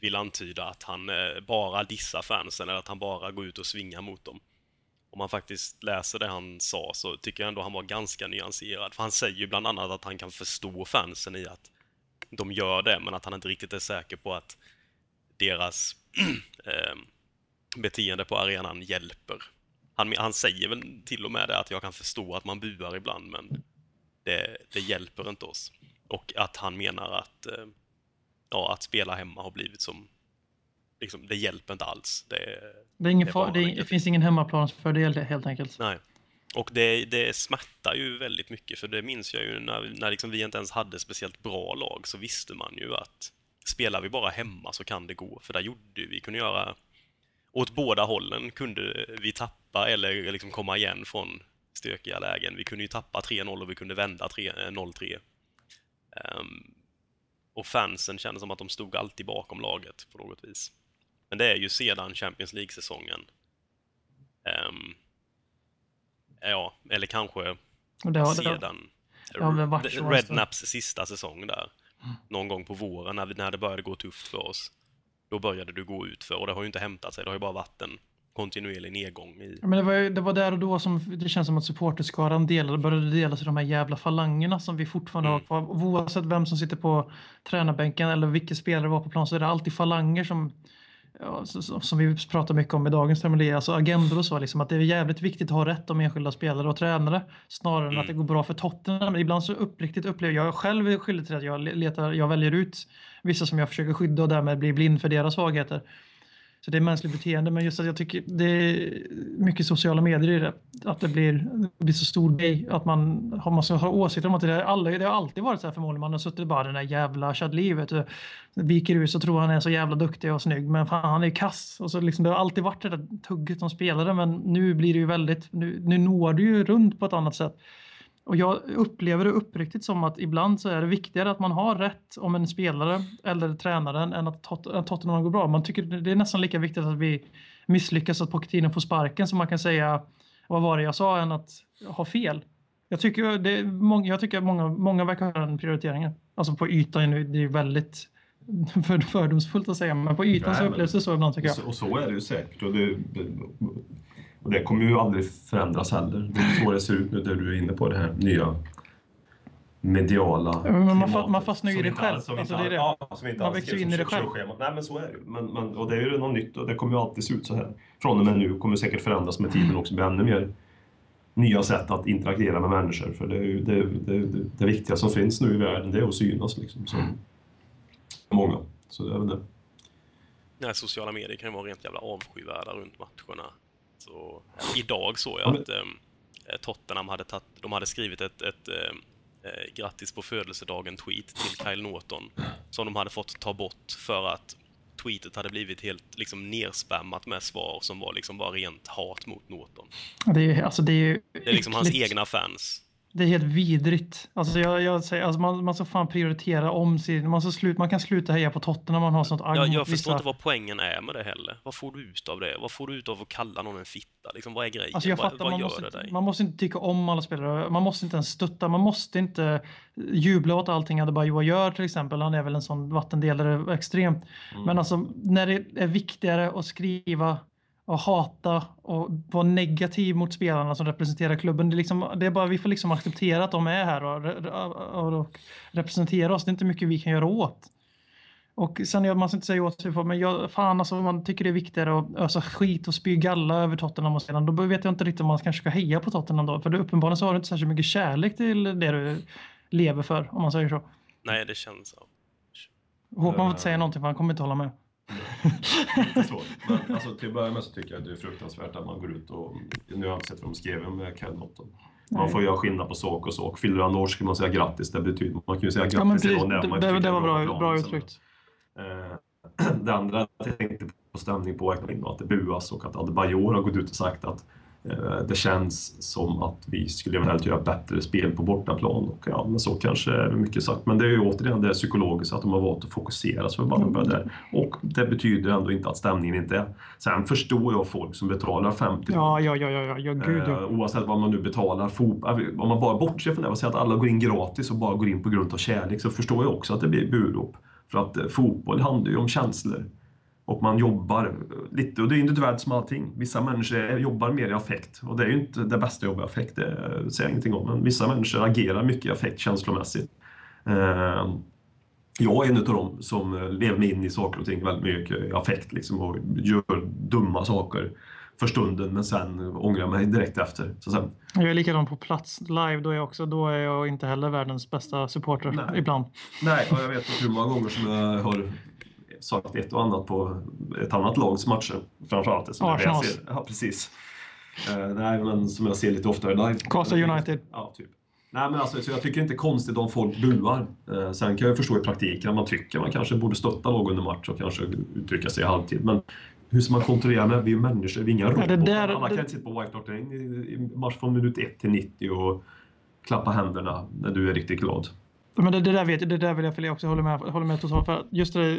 vill antyda att han eh, bara dissar fansen eller att han bara går ut och svingar mot dem. Om man faktiskt läser det han sa så tycker jag ändå han var ganska nyanserad. För han säger ju bland annat att han kan förstå fansen i att de gör det, men att han inte riktigt är säker på att deras eh, beteende på arenan hjälper. Han, han säger väl till och med det att jag kan förstå att man buar ibland, men det, det hjälper inte oss. Och att han menar att, eh, ja, att spela hemma har blivit som... Liksom, det hjälper inte alls. Det, Det, Det far, det, finns ingen hemmaplansfördel helt enkelt. Nej. Och det, det smärtar ju väldigt mycket, för det minns jag ju när, när liksom vi inte ens hade speciellt bra lag, så visste man ju att spelar vi bara hemma så kan det gå. För där gjorde vi, kunde göra... Åt båda hållen kunde vi tappa eller liksom komma igen från stökiga lägen. Vi kunde ju tappa 3-0 och vi kunde vända 0-3. Um, ehm, och fansen kändes som att de stod alltid bakom laget på något vis. Men det är ju sedan Champions League-säsongen um, ja, eller kanske Och det har, det, sedan det har väl varit så en stund. Rednaps sista säsong där. Någon gång på våren när, vi, när det började gå tufft för oss. då började du gå ut för och det har ju inte hämtat sig. Det har ju bara varit en kontinuerlig nedgång i... Men det var, ju- det var där och då som det känns som att supporterskaran delade, började delas i de här jävla falangerna som vi fortfarande Mm. har kvar. Oavsett vem som sitter på tränarbänken eller vilka spelare var på plan så är det alltid falanger som ja, som vi pratar mycket om i dagens terminologi, alltså agendor och så, liksom, att det är jävligt viktigt att ha rätt om enskilda spelare och tränare snarare än Mm. att det går bra för Tottenham. Ibland så uppriktigt upplever jag själv är skyldig till att jag letar, jag väljer ut vissa som jag försöker skydda och därmed blir blind för deras svagheter. Så det är mänskligt beteende, men just att jag tycker det är mycket sociala medier i det. Att det blir, det blir så stor grej att man har, man ska ha åsikter om att det, är alla, det har alltid varit så här förmodligen. Man har suttit bara den där jävla Chadlivet. Viker ut så tror han är så jävla duktig och snygg, men fan han är ju kass. Och så liksom, det har alltid varit det där tugget som spelare, men nu blir det ju väldigt, nu, nu når du ju runt på ett annat sätt. Och jag upplever det uppriktigt som att ibland så är det viktigare att man har rätt om en spelare eller tränaren än att Tot- att Tottenham går bra. Man tycker det är nästan lika viktigt att vi misslyckas att Pochettino får sparken som man kan säga vad var det jag sa än att ha fel. Jag tycker, det många, jag tycker att många, många verkar ha den prioriteringen. Alltså på ytan, nu- det är väldigt för, fördomsfullt att säga, men på ytan Nej, så upplevs det så ibland tycker jag. Och så, och så är det ju säkert. Och det, och det kommer ju aldrig förändras heller. Det är så det ser ut nu, där du är inne på det här nya mediala men man fa- man fastnar ju i det själv. alls- som Alltså, inte det är det. Ja, som inte Man växer in i det själv. körschema. Nej, men så är det ju. Men, men, och det är ju något nytt och det kommer ju alltid se ut så här. Från och med nu kommer det säkert förändras med tiden också. bli ännu mer nya sätt att interagera med människor. För det, är ju, det, det, det, det viktiga som finns nu i världen, det är att synas liksom. Som många. Så det är väl det. Nej, sociala medier kan ju vara rent jävla avskyvärda runt matcherna. Så, idag såg Ja, jag att eh, Tottenham hade, tagit, de hade skrivit ett, ett eh, eh, grattis på födelsedagen-tweet till Kyle Norton som de hade fått ta bort för att tweetet hade blivit helt liksom nerspammat med svar som var liksom bara rent hat mot Norton. Det är, alltså det är ju Det är liksom hans egna fans. Det är helt vidrigt. Alltså jag, jag säger, alltså man, man ska fan prioritera om sin... Man, ska slut, man kan sluta heja på Tottenham när man har sånt agg Jag, jag förstår inte vad poängen är med det heller. Vad får du ut av det? Vad får du ut av att kalla någon en fitta? Liksom, vad är grejen? Alltså jag vad fattar, vad man gör måste, inte, man måste inte tycka om alla spelare. Man måste inte ens stötta. Man måste inte jubla åt allting Adebayor gör till exempel. Han är väl en sån vattendelare extremt. Mm. Men alltså när det är viktigare att skriva och hata och vara negativ mot spelarna som representerar klubben. Det är, liksom, det är bara vi får liksom acceptera att de är här och, och, representerar oss. Det är inte mycket vi kan göra åt. Och sen jag, man ska inte säga åt sig, för- men jag, fan alltså man tycker det är viktigare att ösa skit och spy galla över Tottenham och sedan, då vet jag inte riktigt om man kanske ska heja på Tottenham då. För det, uppenbarligen så har du inte särskilt mycket kärlek till det du lever för, om man säger så. Nej, det känns så. Man får inte säga någonting för han kommer inte hålla med. Lite så. Men alltså, till att börja med så tycker jag att det är fruktansvärt att man går ut och... Nu har jag inte sett vad de skrev med Ken Norton. Man Nej. får göra skillnad på sak och sak. Fyller han år ska man säga grattis. Det betyder, man kan ju säga grattis Ja till någon man det, det var bra, bra uttryckt. Eh, Det andra jag tänkte på stämning på att det buas och att Adebayor har gått ut och sagt att det känns som att vi skulle eventuellt göra bättre spel på bortaplan. Och ja, men så kanske är mycket sagt. Men det är ju återigen det psykologiska att de har valt att fokusera så förbannat där. Och det betyder ändå inte att stämningen inte är. Sen förstår jag folk som betalar 50 Ja, ja, ja, ja, ja, ja gud Eh, oavsett vad man nu betalar. Fot- om man bara bortser från det och säger att alla går in gratis och bara går in på grund av kärlek så förstår jag också att det blir burop. För att eh, fotboll handlar ju om känslor. Och man jobbar lite, och det är individuellt som allting. Vissa människor jobbar mer i affekt och det är ju inte det bästa jobba i affekt, det säger jag ingenting om. Men vissa människor agerar mycket i affekt känslomässigt. Eh, jag är en av dem som lever mig in i saker och ting väldigt mycket i affekt liksom, och gör dumma saker för stunden men sen ångrar jag mig direkt efter. Så sen, Jag är likadan på plats live, då är jag också, då är jag inte heller världens bästa supporter Nej. ibland. nej, och jag vet inte hur många gånger som jag har sagt ett och annat på ett annat lags matcher. Framförallt ser. Ja, precis. Eh, nej, men som jag ser lite oftare live. Karlstad United. Ja, typ. Nej, men alltså, så jag tycker inte konstigt om folk buar. Eh, sen kan jag förstå i praktiken att man tycker man kanske borde stötta lag under match och kanske uttrycka sig i halvtid. Men hur ska man kontrollera det? Vi är människor, vi är inga Ja, robotar. där- Alla kan det- inte sitta på White Hart Lane i, i match från minut 1 till 90 och klappa händerna när du är riktigt glad. Men det, det där vet det där vill jag, också håller med, håller med totalt. För just det,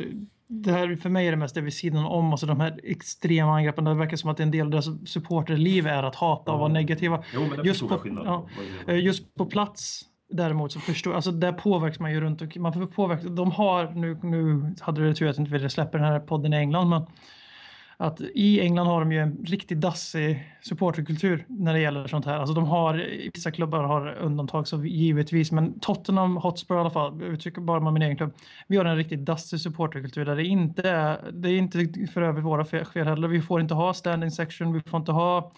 det här för mig är det mest det vid sidan om, alltså de här extrema angreppen. Det verkar som att en del av deras supporterliv är att hata och vara negativa. Jo, Just på- ja. Eh, Just på plats däremot så förstår alltså där påverkas man ju runt och man får påverka. De har nu, nu hade det tur att inte vi släpper den här podden i England, men att i England har de ju en riktigt dassig supporterkultur när det gäller sånt här. Alltså de har, vissa klubbar har undantag så givetvis, men Tottenham Hotspur i alla fall, uttrycker bara med min egen klubb. Vi har en riktigt dassig supporterkultur där det inte är, det är inte för övrigt våra fel heller. Vi får inte ha standing section, vi får inte ha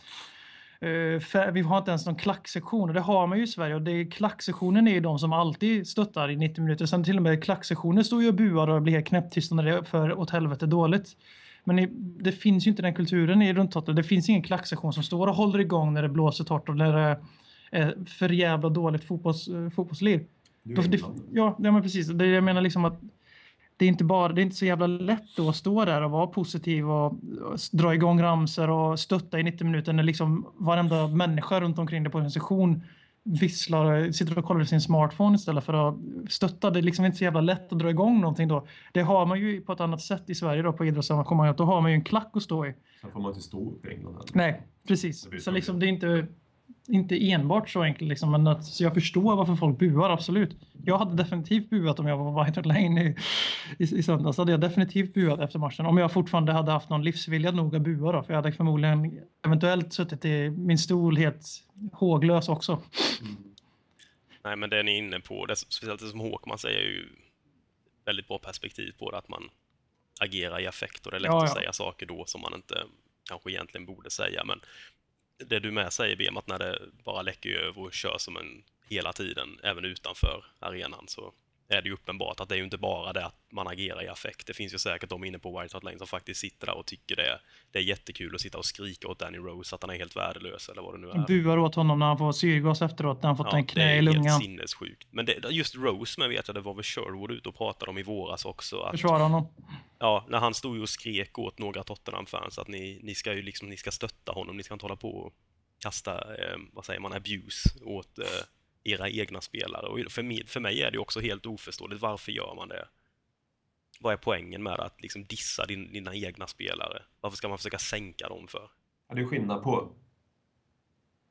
eh, vi har inte ens någon klacksektion och det har man ju i Sverige och det, är, klacksektionen är ju de som alltid stöttar i 90 minuter. Sen till och med klacksektionen står ju och buar och blir helt knäpptysta när det är för åt helvete dåligt. Men det finns ju inte den kulturen i runt Det finns ingen klackstation som står och håller igång när det blåser torrt och när det är för jävla dåligt fotbolls, fotbollsliv. Det, ja, ja, men precis. Det, jag menar liksom att det är inte bara, det är inte så jävla lätt att stå där och vara positiv och, och dra igång ramser och stötta i 90 minuter när liksom varenda människa runt omkring dig på en session visslar, sitter och kollar i sin smartphone istället för att stötta. Det är liksom inte så jävla lätt att dra igång någonting då. Det har man ju på ett annat sätt i Sverige då på idrottsarrangemang. Då har man ju en klack att stå i. Sen får man inte stå upp i England heller. Nej, precis. Så liksom det är inte inte enbart så enkelt, liksom, men att, så jag förstår varför folk buar, absolut. Jag hade definitivt buat om jag var White Lane i, i, i söndags. hade jag definitivt buat efter matchen. Om jag fortfarande hade haft någon livsvilja nog att bua då, för jag hade förmodligen eventuellt suttit i min stol helt håglös också. Mm. Nej, men det ni är inne på, det, speciellt det som Håkman säger, är ju väldigt bra perspektiv på det, att man agerar i affekt och det är lätt ja, ja. att säga saker då som man inte kanske egentligen borde säga, men det du med säger Bemat, att när det bara läcker över och kör som en hela tiden, även utanför arenan, så är det ju uppenbart att det är ju inte bara det att man agerar i affekt. Det finns ju säkert de inne på White Hart Lane som faktiskt sitter där och tycker det är, det är jättekul att sitta och skrika åt Danny Rose att han är helt värdelös eller vad det nu är. Buar åt honom när han får syrgas efteråt, när han fått ja, en knä i lungan. det är helt sinnessjukt. Men det, just Rose, men vet jag, det var väl Sherwood ute och pratade om i våras också. Att, Försvara honom. Ja, när han stod och skrek åt några Tottenham-fans att ni, ni ska ju liksom, ni ska stötta honom, ni ska inte hålla på och kasta, eh, vad säger man, abuse åt eh, era egna spelare. Och för mig, för mig är det också helt oförståeligt, varför gör man det? Vad är poängen med att liksom dissa din, dina egna spelare? Varför ska man försöka sänka dem för? Ja, det är skillnad på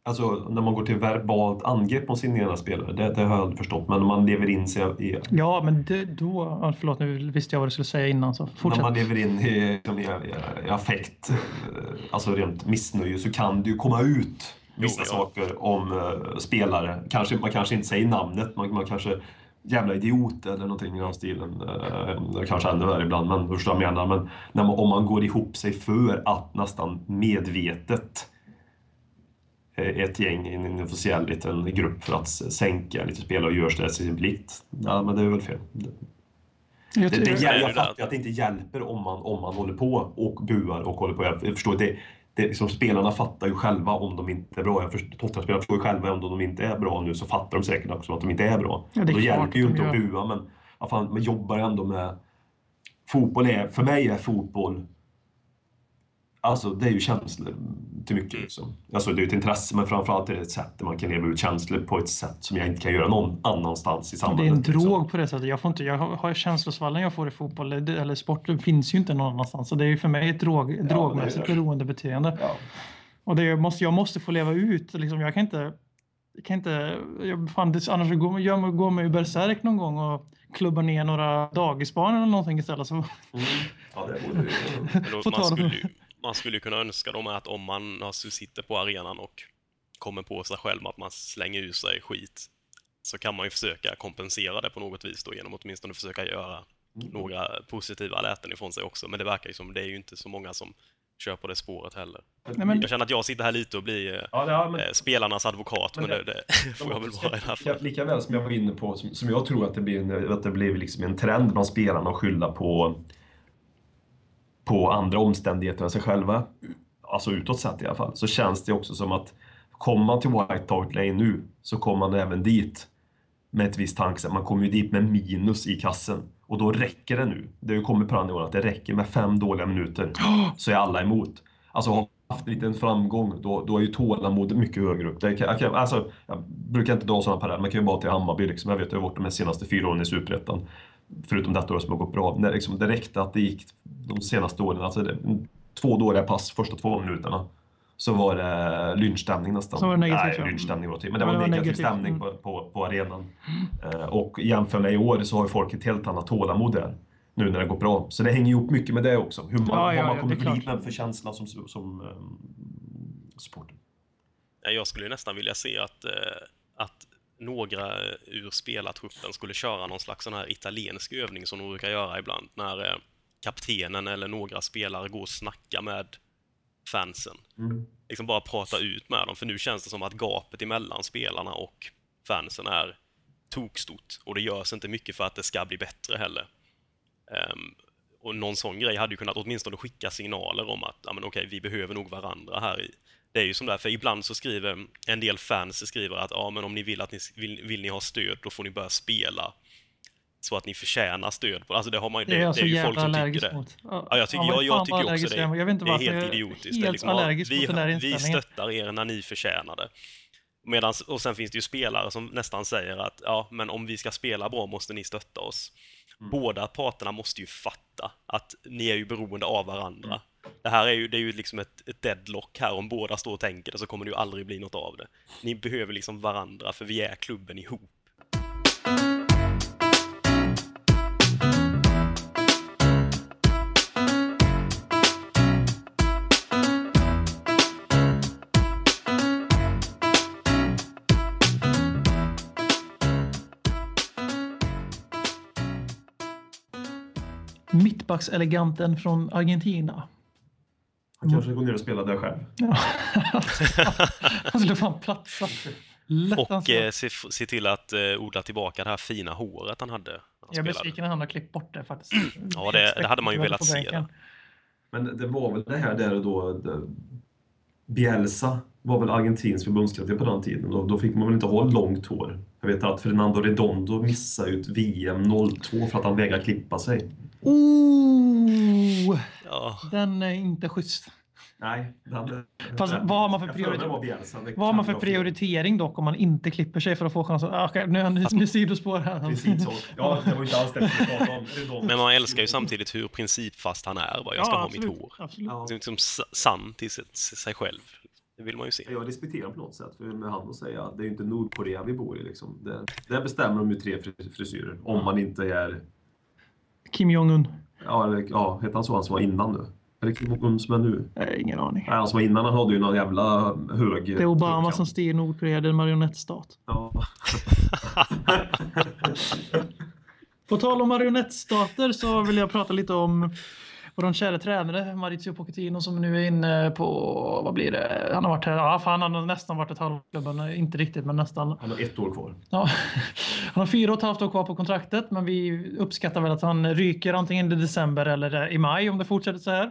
Alltså när man går till verbalt angrepp på sin egna spelare, det, det, har jag aldrig förstått. Men man lever in sig i... Ja, men det, då... Förlåt, nu visste jag vad du skulle säga innan. Så fortsätt. När man lever in i, i, i, i affekt, alltså rent missnöje, så kan det ju komma ut vissa jo, ja. saker om uh, spelare. Kanske, man kanske inte säger namnet, man, man kanske jävla idiot eller någonting i den stilen. Uh, kanske ännu värre ibland, men du förstår jag menar. Men när man, om man går ihop sig för att nästan medvetet ett gäng i en officiell liten grupp för att sänka lite spelare och görs det till sin plikt. Ja, men det är väl fel. Jag, det, det, jag fattar att det inte hjälper om man, om man håller på och buar och håller på. Jag förstår, det, det, liksom, spelarna fattar ju själva om de inte är bra. Tottenham-spelarna förstår ju själva om de inte är bra nu så fattar de säkert också att de inte är bra. Ja, det är Då hjälper ju inte att bua men ja, fan, man jobbar ändå med... Fotboll är, för mig är fotboll Alltså det är ju känslor till mycket. Liksom. Alltså det är ett intresse men framförallt är det ett sätt där man kan leva ut känslor på ett sätt som jag inte kan göra någon annanstans i samhället. Det är en drog liksom. på det sättet. Jag, får inte, jag har känslosvallen jag får i fotboll eller sport det finns ju inte någon annanstans. Så det är för mig ett drog, ja, drogmässigt beroendebeteende. Ja. Och det måste, jag måste få leva ut. Liksom, jag kan inte... Jag kan inte jag, fan, det, annars går, jag går man ju bärsärk någon gång och klubbar ner några dagisbarn eller någonting istället. Så. Mm. Ja, det borde ju man skulle kunna önska dem att om man alltså, sitter på arenan och kommer på sig själv att man slänger ur sig skit så kan man ju försöka kompensera det på något vis då genom att åtminstone försöka göra mm. några positiva läten ifrån sig också. Men det verkar ju som det är ju inte så många som kör på det spåret heller. Nej, men... Jag känner att jag sitter här lite och blir ja, ja, men... Eh, spelarnas advokat, men, men det, det får jag väl vara i här fallet. Lika väl som jag var inne på, som, som jag tror att det blir, en, att det blir liksom en trend bland spelarna att skylla på på andra omständigheter än sig själva, alltså utåt sett i alla fall, så känns det också som att kommer man till White Hart Lane nu så kommer man även dit med ett visst tankesätt. Man kommer ju dit med minus i kassen. Och då räcker det nu. Det har ju kommit på den nivån att det räcker med fem dåliga minuter så är alla emot. Alltså har man haft en liten framgång då, då är ju tålamodet mycket högre upp. Det kan, jag, alltså, jag brukar inte dra sådana paralleller, man kan ju bara till Hammarby. Liksom. Jag vet, ju har varit de senaste fyra åren i Superettan förutom detta som har gått bra, när liksom det räckte att det gick de senaste åren, alltså det, två dåliga pass första två minuterna, så var det lynchstämning nästan. Så var det negativt, Nej, ja. lynchstämning var det men det Ja, var det var negativ negativt, stämning mm. på, på, på arenan. Eh, och jämför med i år så har ju folk ett helt annat tålamod där. Nu när det går bra. Så det hänger ihop mycket med det också. Hur man, Ja, ja, vad man ja, kommer det är bli med för känsla som, som um, supporter. Ja, Jag skulle ju nästan vilja se att, eh, att några ur spelartruppen skulle köra någon slags sån här italiensk övning som de brukar göra ibland när eh, kaptenen eller några spelare går och snackar med fansen. Mm. Liksom bara prata ut med dem, för nu känns det som att gapet emellan spelarna och fansen är tokstort och det görs inte mycket för att det ska bli bättre heller. Ehm, och någon sån grej hade ju kunnat åtminstone skicka signaler om att ja, men okej, vi behöver nog varandra här i. Det är ju som där, för ibland så skriver en del fans skriver att ja, men om ni vill att ni vill, vill ni ha stöd, då får ni börja spela så att ni förtjänar stöd. Alltså det har man ju, Det är det, jag det är ju folk som tycker det. mot. Ja, jag tycker, men jag, jag tycker också det. jag vet inte det är helt jag idiotiskt. Helt det är liksom, ja, vi, mot den där vi stöttar er när ni förtjänar det. Medans, och sen finns det ju spelare som nästan säger att ja, men om vi ska spela bra måste ni stötta oss. Båda parterna måste ju fatta att ni är ju beroende av varandra. Det här är ju, det är ju liksom ett, ett deadlock här. Om båda står och tänker det så kommer det ju aldrig bli något av det. Ni behöver liksom varandra för vi är klubben ihop. Mittbackseleganten från Argentina. Han kanske går ner och spelar där själv. Ja. Han skulle fan platsa. Lätt Och ansvar. eh, se, se till att eh, odla tillbaka det här fina håret han hade. han Jag är besviken när han har klippt bort det faktiskt. Ja, det- det hade man ju velat se bänken. Men det var väl det här där och då. det- Bielsa var väl Argentins förbundskapten på den tiden. Då, då fick man väl inte ha långt hår. Jag vet att Fernando Redondo missade ut VM 02 för att han vägrade klippa sig. Ja, den är inte schysst. Nej, hade... Fast vad har man för priori- Vad har man för prioritering dock om man inte klipper sig för att få chansen? Ah, okej, nu, nu, nu sidospår här. Principsak. Ja, det var inte alls det vi om. Men man älskar ju samtidigt hur principfast han är. Vad jag ska Ja, ha absolut, mitt hår. Absolut. Ja. Liksom sann till sig- själv. Det vill man ju se. Jag respekterar på något sätt, för med han att säga att det är ju inte Nordkorea vi bor i. Liksom. Det, där bestämmer de ju tre fri- frisyrer. Om man inte är... Kim Jong-Un? Ja, eller, ja heter han så, han som var innan nu? Eller Kim Jong-Un som är nu? Ingen aning. Nej, han som var innan, han hade ju någon jävla hög... Det är Obama som styr Nordkorea, det är en marionettstat. Ja. På tal om marionettstater så vill jag prata lite om vår kära tränare Maurizio Pochettino som nu är inne på, vad blir det? Han har varit här, ja han har nästan varit ett halvår i klubben, inte riktigt men nästan. Han har ett år kvar. Ja. Han har fyra och ett halvt år kvar på kontraktet men vi uppskattar väl att han ryker antingen i december eller i maj om det fortsätter så här.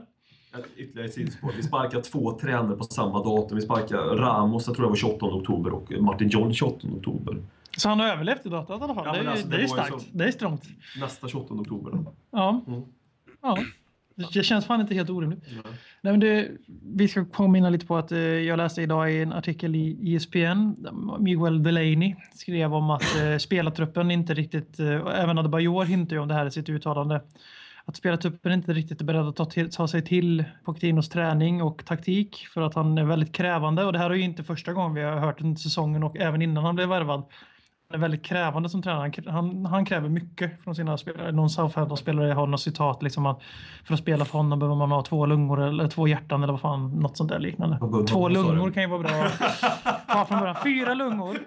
Ytterligare sidospår. Vi sparkar två tränare på samma datum. Vi sparkar Ramos, jag tror det var 28 oktober, och Martin John 28 oktober. Så han har överlevt i datat i alla fall. Ja, det, är, alltså, det, det är starkt. Det är strångt. Nästa 28 oktober. då. Ja. Mm. ja. Det känns fan inte helt orimligt. Nej, men det, vi ska påminna lite på att eh, jag läste idag i en artikel i ESPN. Miguel Delaney skrev om att eh, spelartruppen inte riktigt, eh, och även Adebayor hintar ju om det här i sitt uttalande, att spelartruppen inte riktigt är beredd att ta, till, ta sig till Pochettinos träning och taktik för att han är väldigt krävande och det här är ju inte första gången vi har hört under säsongen och även innan han blev värvad. Är väldigt krävande som tränare. Han, han, han kräver mycket från sina spelare. Någon Southampton-spelare har något citat liksom att för att spela för honom behöver man ha två lungor eller två hjärtan eller vad fan, något sånt där liknande. Vad- Två lungor kan ju vara bra. Ja, från början. Fyra lungor.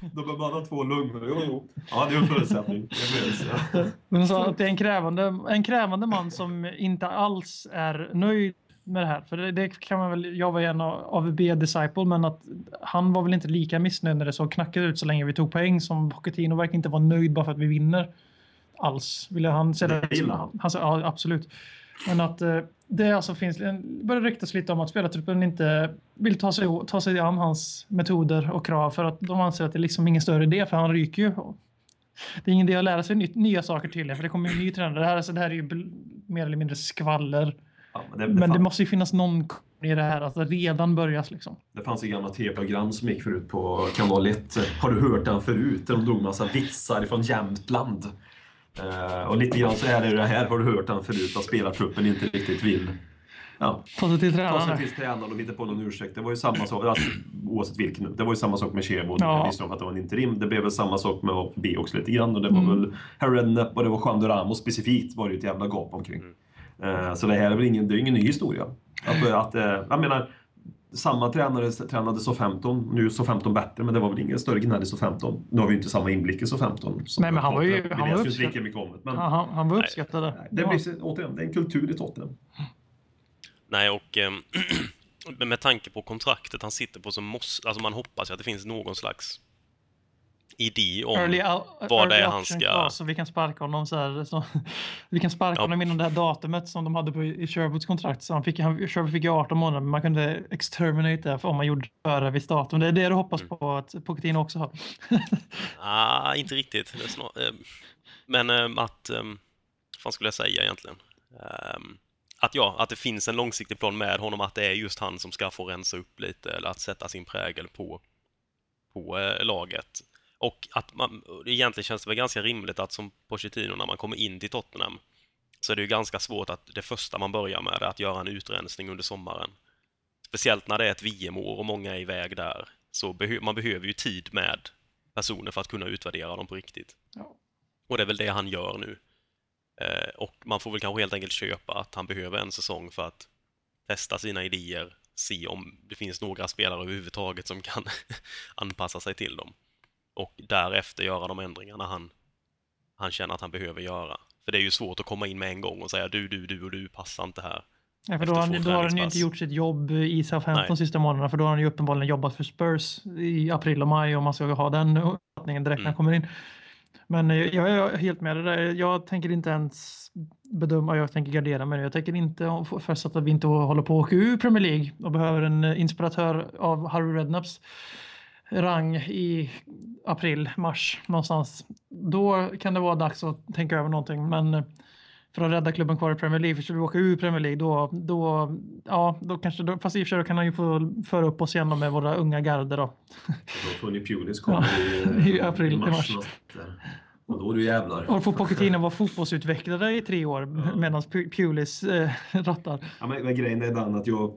Då behöver man ha två lungor. Jo, jo. Ja, det är en förutsättning. De sa att det är en krävande, en krävande man som inte alls är nöjd med det här. För det, det kan man väl, jag var en AVB-disciple, men att han var väl inte lika missnöjd när det såg knackigt ut så länge vi tog poäng som Pochettino verkar inte vara nöjd bara för att vi vinner. Alls. Vill han säga Det gillar han. ja, absolut. Men att eh, det alltså finns, börjar ryktas lite om att spelartruppen inte vill ta sig, ta sig an hans metoder och krav för att de anser att det är liksom ingen större idé för han ryker ju. Det är ingen idé att lära sig nya saker till för det kommer ju en ny tränare. Det här, alltså, det här är ju mer eller mindre skvaller. Ja, men det, det, Men det måste ju finnas någon i det här, att det redan börjas liksom. det fanns ju gamla tv-program som gick förut på kanal 1. Har du hört den förut? Där de drog massa vitsar från Jämtland. Eh, och lite grann så är det det här. Har du hört den förut? Att spelartruppen inte riktigt vill. Ja. Ta sig till Ta sig tränaren. till tränaren och hitta på någon ursäkt. Det var ju samma sak, alltså, oavsett vilken. Det var ju samma sak med Chebo. Ja. Jag visste om att det var en interim. Det blev väl samma sak med B också lite grann. Och det var Mm. väl Harry Redknapp och det var Juan Ramos specifikt var det ju ett jävla gap omkring. Eh, Så det här är väl ingen, det är ingen ny historia. Att, att, eh, jag menar, samma tränare tränade SO15, nu är SO15 bättre, men det var väl ingen större gnäll i SO15. Nu har vi inte samma inblick i SO15. som Nej, men han var ju- han var läser ju inte uppskatt- lika mycket om det. Men han, han var uppskattad. nej, det, blir, återigen, det är en kultur i Tottenham. Nej, och ehm, med tanke på kontraktet han sitter på så måste, alltså man hoppas ju att det finns någon slags idé om Early, vad det är han ska- Så vi kan sparka honom så här. Så, vi kan sparka Ja. honom inom det här datumet som de hade på, i Sherwoods kontrakt. Så han fick, han, Sherwood fick ju 18 månader, men man kunde exterminate det om man gjorde före visst datum. Det är det du hoppas Mm. på att Pochettino också har. Ah, inte riktigt. Det är snar, ehm, men ehm, att, um, vad fan skulle jag säga egentligen? Ehm, att ja, att det finns en långsiktig plan med honom, att det är just han som ska få rensa upp lite eller att sätta sin prägel på, på eh, laget. Och att man, egentligen känns det väl ganska rimligt att som Pochettino när man kommer in till Tottenham så är det ju ganska svårt att det första man börjar med är att göra en utrensning under sommaren. Speciellt när det är ett VM-år och många är iväg där. Så behö man behöver ju tid med personer för att kunna utvärdera dem på riktigt. Ja. Och det är väl det han gör nu. Eh, och man får väl kanske helt enkelt köpa att han behöver en säsong för att testa sina idéer, se om det finns några spelare överhuvudtaget som kan anpassa sig till dem. Och därefter göra de ändringarna han, han känner att han behöver göra. För det är ju svårt att komma in med en gång och säga du, du, du och du passar inte här. Ja, för då han, då har han ju inte gjort sitt jobb i Southampton de sista månaderna. För då har han ju uppenbarligen jobbat för Spurs i april och maj om man ska ha den uppfattningen direkt när han Mm. kommer in. Men eh, jag är helt med det där. Jag tänker inte ens bedöma, jag tänker gardera mig. Jag tänker inte förutsatt att vi inte håller på att åka ur Premier League och behöver en eh, inspiratör av Harry Redknapps rang i april, mars någonstans. Då kan det vara dags att tänka över någonting. Men eh, för att rädda klubben kvar i Premier League, för skulle vi åka ur Premier League då, då, ja, då kanske, då, fast i och för sig då kan han ju få föra upp oss igen med våra unga garder då. Då Tony Pulis kommer Ja, i, i april, i mars. där. Och då är du jävlar. Och får Pochettino vara fotbollsutvecklare i tre år medan Pu- Pulis eh, rattar Ja, men, men grejen är den att jag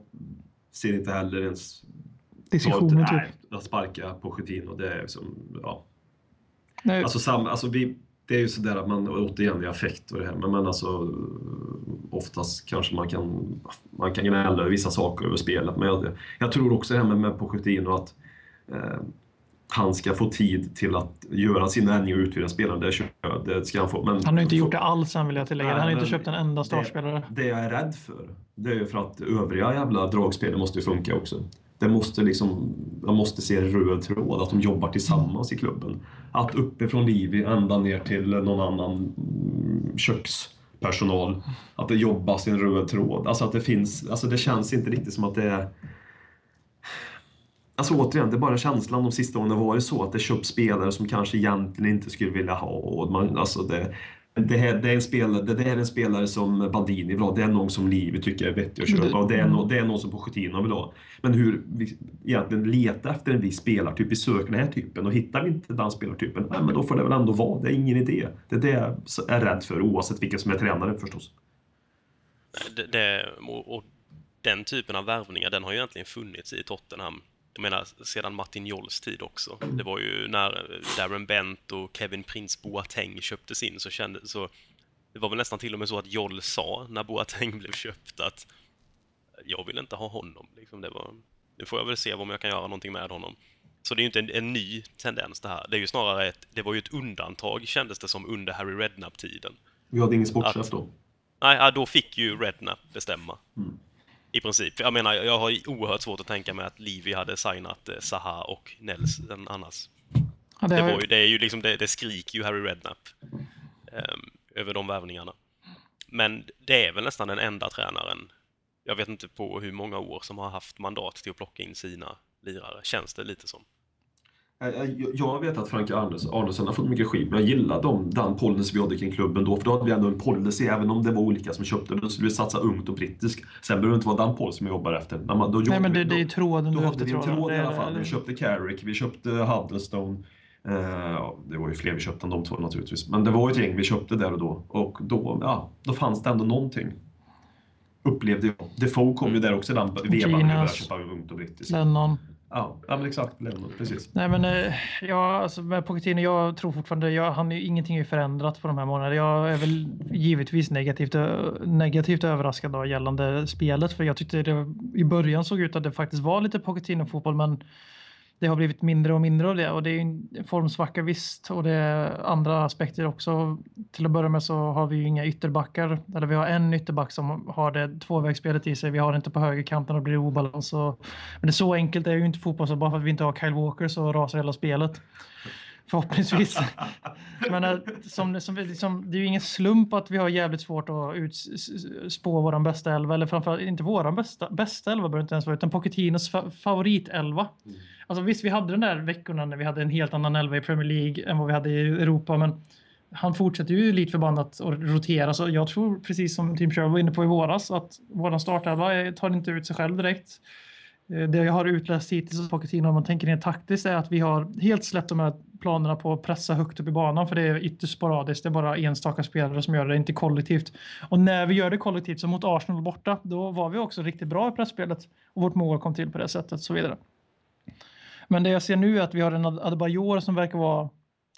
ser inte heller ens Nej, Typ. att sparka Pochettino. Det är som, ja. Nej, Alltså, sam, alltså vi, det är ju sådär att man, återigen i affekt och det här, men man alltså oftast kanske man kan, man kan gnälla över vissa saker över spelet. Men jag, jag tror också det här med, med Pochettino att eh, han ska få tid till att göra sina ändringar och utveckla spelaren. Det, kör- det ska han få. Men, han har inte gjort det alls än vill jag tillägga. Nej, Han har inte men köpt en enda startspelare. Det, det jag är rädd för, det är ju för att övriga jävla dragspel måste ju funka också. Det måste liksom, man måste se en röd tråd, att de jobbar tillsammans i klubben. Att uppifrån Livi ända ner till någon annan mm, kökspersonal, att det jobbas i en röd tråd. Alltså att det finns, alltså det känns inte riktigt som att det är Alltså återigen, det är bara känslan de sista åren har varit så att det köps spelare som kanske egentligen inte skulle vilja ha. Och man, alltså det, det, här, det, är en spelare, det där är en spelare som Bandini vill ha, det är någon som Livi tycker är vettig att köpa och det är, no, det är någon som Pochettino vill ha. Men hur vi egentligen leta efter en viss spelartyp, vi söker den här typen och hittar vi inte den spelartypen, nej, men då får det väl ändå vara, det är ingen idé. Det är det jag är rädd för oavsett vilken som är tränare förstås. Det, det, och, och den typen av värvningar, den har ju egentligen funnits i Tottenham. Jag menar, sedan Martin Jolls tid också. Det var ju när Darren Bent och Kevin Prince Boateng köptes in så kände så det var väl nästan till och med så att Joll sa när Boateng blev köpt att jag vill inte ha honom. Liksom det var, nu får jag väl se om jag kan göra någonting med honom. Så det är ju inte en, en ny tendens det här. Det är ju snarare ett, det var ju ett undantag kändes det som under Harry Redknapp-tiden. Vi hade ingen sportchef då. Nej, då fick ju Redknapp bestämma. Mm. I princip. Jag menar, jag har oerhört svårt att tänka mig att Livi hade signat eh, Zaha och Nelson annars. Ja, Det, har- var ju, det är ju liksom, det, det skriker ju Harry Redknapp ehm, över de värvningarna. Men det är väl nästan den enda tränaren, jag vet inte på hur många år, som har haft mandat till att plocka in sina lirare. Känns det lite som. Jag- Jag jag vet att Frank Arnesen har fått mycket skit, men jag gillar dem, den policy vi hade kring klubben då. För då hade vi ändå en policy, även om det var olika som köpte den, så skulle vi satsa ungt och brittiskt. Sen behöver det inte vara den policy vi jobbar efter. När man, då Nej, men det, vi- det är då, tråden då hade vi en tråd i alla fall. Vi köpte Carrick, vi köpte Huddlestone. Eh, det var ju fler vi köpte än de två naturligtvis. Men det var ju ett gäng vi köpte där och då. Och då, ja, då fanns det ändå någonting. Upplevde jag. Defoe kom ju där också den vevan köpa ungt och brittiskt. Lennon. Ja, ja, men exakt. Precis. Nej men eh, ja, alltså med Pochettino, jag tror fortfarande, jag, han, ingenting är ju förändrat på de här månaderna. Jag är väl givetvis negativt, negativt överraskad då gällande spelet för jag tyckte det i början såg ut att det faktiskt var lite Pochettino-fotboll men det har blivit mindre och mindre av det och det är ju en formsvacka visst och det är andra aspekter också. Till att börja med så har vi ju inga ytterbackar, eller vi har en ytterback som har det tvåvägsspelet i sig. Vi har det inte på högerkanten och blir obalans. Och, men det är så enkelt är ju inte fotboll så bara för att vi inte har Kyle Walker så rasar hela spelet. Förhoppningsvis. Men eh, som, som, som, det är ju ingen slump att vi har jävligt svårt att utspå våran bästa elva, eller framförallt inte våran bästa, bästa elva behöver inte ens vara, utan Pochettinos fa favoritelva. Alltså visst, vi hade den där veckorna när vi hade en helt annan elva i Premier League än vad vi hade i Europa, men han fortsätter ju lite förbannat att rotera, så jag tror precis som Tim Sherwood var inne på i våras att våran startelva tar inte ut sig själv direkt. Eh, det jag har utläst hittills av Pochettino om man tänker rent taktiskt är att vi har helt släppt de här planerna på att pressa högt upp i banan för det är ytterst sporadiskt. Det är bara enstaka spelare som gör det, inte kollektivt. Och när vi gör det kollektivt, som mot Arsenal borta, då var vi också riktigt bra i pressspelet och vårt mål kom till på det sättet och så vidare. Men det jag ser nu är att vi har en Adebayor som verkar vara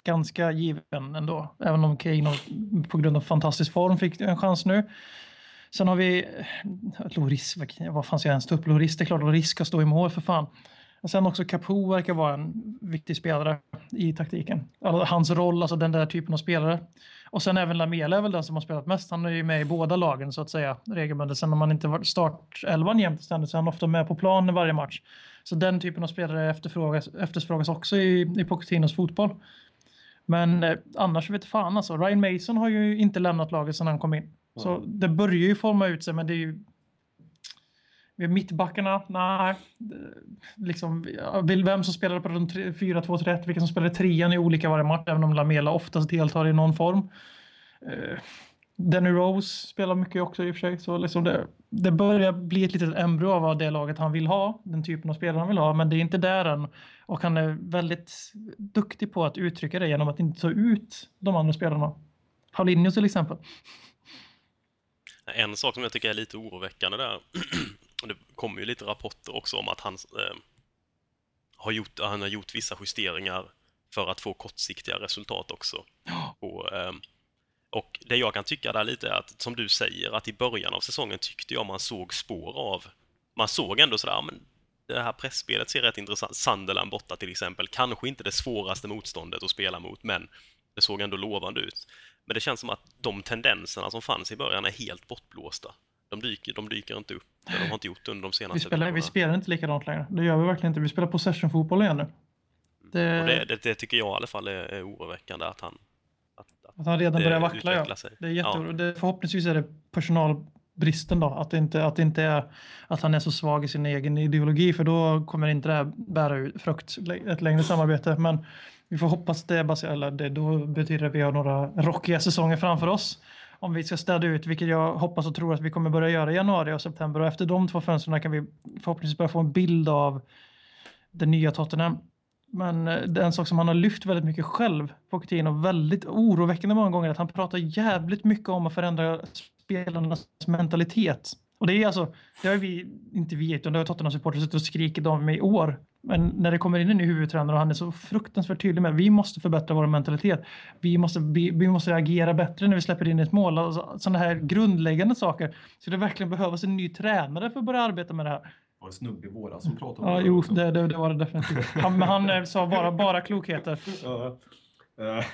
ganska given ändå, även om Kane på grund av fantastisk form fick en chans nu. Sen har vi eh, Loris, vad- fan ska jag ens ta upp Loris? Det är klart Loris ska stå i mål för fan. Och sen också Capo verkar vara en viktig spelare i taktiken. Alltså, hans roll, alltså den där typen av spelare. Och sen även Lamela är väl den som har spelat mest. Han är ju med i båda lagen så att säga regelbundet. Sen om man inte varit startelvan jämt ständigt så är han ofta med på planen varje match. Så den typen av spelare efterfrågas, efterfrågas också i, i Pochettinos fotboll. Men eh, annars vet fan alltså. Ryan Mason har ju inte lämnat laget sedan han kom in. Så det börjar ju forma ut sig men det är ju mittbackarna, nej. Liksom, vem som spelar på de 4-2-3-1, vilka som spelar trean i olika varje match, även om Lamela oftast deltar i någon form. Eh, Danny Rose spelar mycket också i och för sig. Så liksom det, det börjar bli ett litet embryo av vad det laget han vill ha, den typen av spelare han vill ha, men det är inte där än. Och han är väldigt duktig på att uttrycka det genom att inte ta ut de andra spelarna. Paulinho till exempel. En sak som jag tycker är lite oroväckande där, och det kommer ju lite rapporter också om att han eh, har, gjort, han har gjort vissa justeringar för att få kortsiktiga resultat också. Och, eh, och det jag kan tycka där lite är att, som du säger, att i början av säsongen tyckte jag man såg spår av, man såg ändå sådär, "Ja, men det här pressspelet ser rätt intressant, Sunderland borta till exempel, kanske inte det svåraste motståndet att spela mot, men det såg ändå lovande ut. Men det känns som att de tendenserna som fanns i början är helt bortblåsta. De dyker, de dyker inte upp. De har inte gjort det under de senaste Vi spelar, vi veckorna. spelar inte likadant längre. Det gör vi verkligen inte. Vi spelar possession-fotboll igen nu. Det, Och det, det, det tycker jag i alla fall är, är oroväckande att han, att, att att han redan det börjar vackla. Ja. sig. Det är Ja. jätte, det, förhoppningsvis är det personalbristen då. Att det, inte, att det inte är att han är så svag i sin egen ideologi. För då kommer inte det här bära ut frukt ett längre samarbete. Men vi får hoppas det, baserat- eller det då betyder det att vi har några rockiga säsonger framför oss. Om vi ska städa ut, vilket jag hoppas och tror att vi kommer börja göra i januari och september. Och efter de två fönstren kan vi förhoppningsvis börja få en bild av det nya Tottenham. Men eh, det är en sak som han har lyft väldigt mycket själv, Pochettino, väldigt oroväckande många gånger, att han pratar jävligt mycket om att förändra spelarnas mentalitet. Och det är alltså, det har vi, inte vi, utan det har Tottenham-supportrar suttit och skrikit om i år. Men när det kommer in en ny huvudtränare och han är så fruktansvärt tydlig med, vi måste förbättra vår mentalitet. Vi måste, vi, vi måste agera bättre när vi släpper in ett mål. Alltså, sådana här grundläggande saker. Så det verkligen behövas en ny tränare för att börja arbeta med det här. Det var en snubbe i våras som pratade om Ja, det jo, det, det, det var det definitivt. Han, men han eh, sa bara, bara klokheter. Ja. Eh,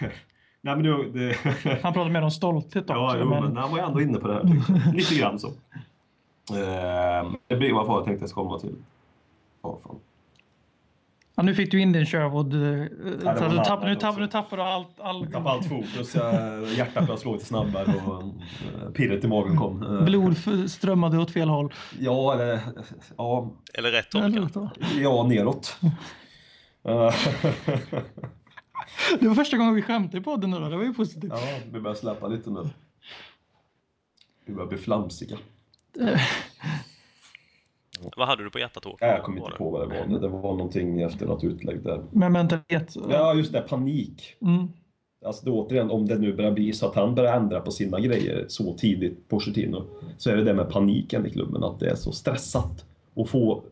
Nej men det... det Han pratade mer om stolthet ja, också. jo, men men, han var ju ändå inne på det här. jag. Lite grann så. Eh, Det blir vad jag tänkte jag komma till. Ja, fan. Ja, nu fick du in din Sherwood. eh, du annat tappar, nu, tappar, också. nu tappar du allt. All, Jag tappade allt fokus. jag- Hjärtat började slå lite snabbare och eh, pirret i magen kom. Eh, Blod strömmade åt fel håll. Ja, eller... Ja, Eller rätt håll Eller ja neråt. Det var första gången vi skämtade i podden nu då. Det var ju positivt. Ja, vi börjar släppa lite nu. Vi börjar bli flamsiga. Vad hade du på hjärtat då? Ja, jag kommer inte på vad det var. Det- var någonting efter något utlägg där. Med mentalitet. Ja, just det. Panik. Mm. alltså det, återigen, om det nu börjar bli så att han börjar ändra på sina grejer så tidigt, Pochettino, så är det det med paniken i klubben, att det är så stressat att få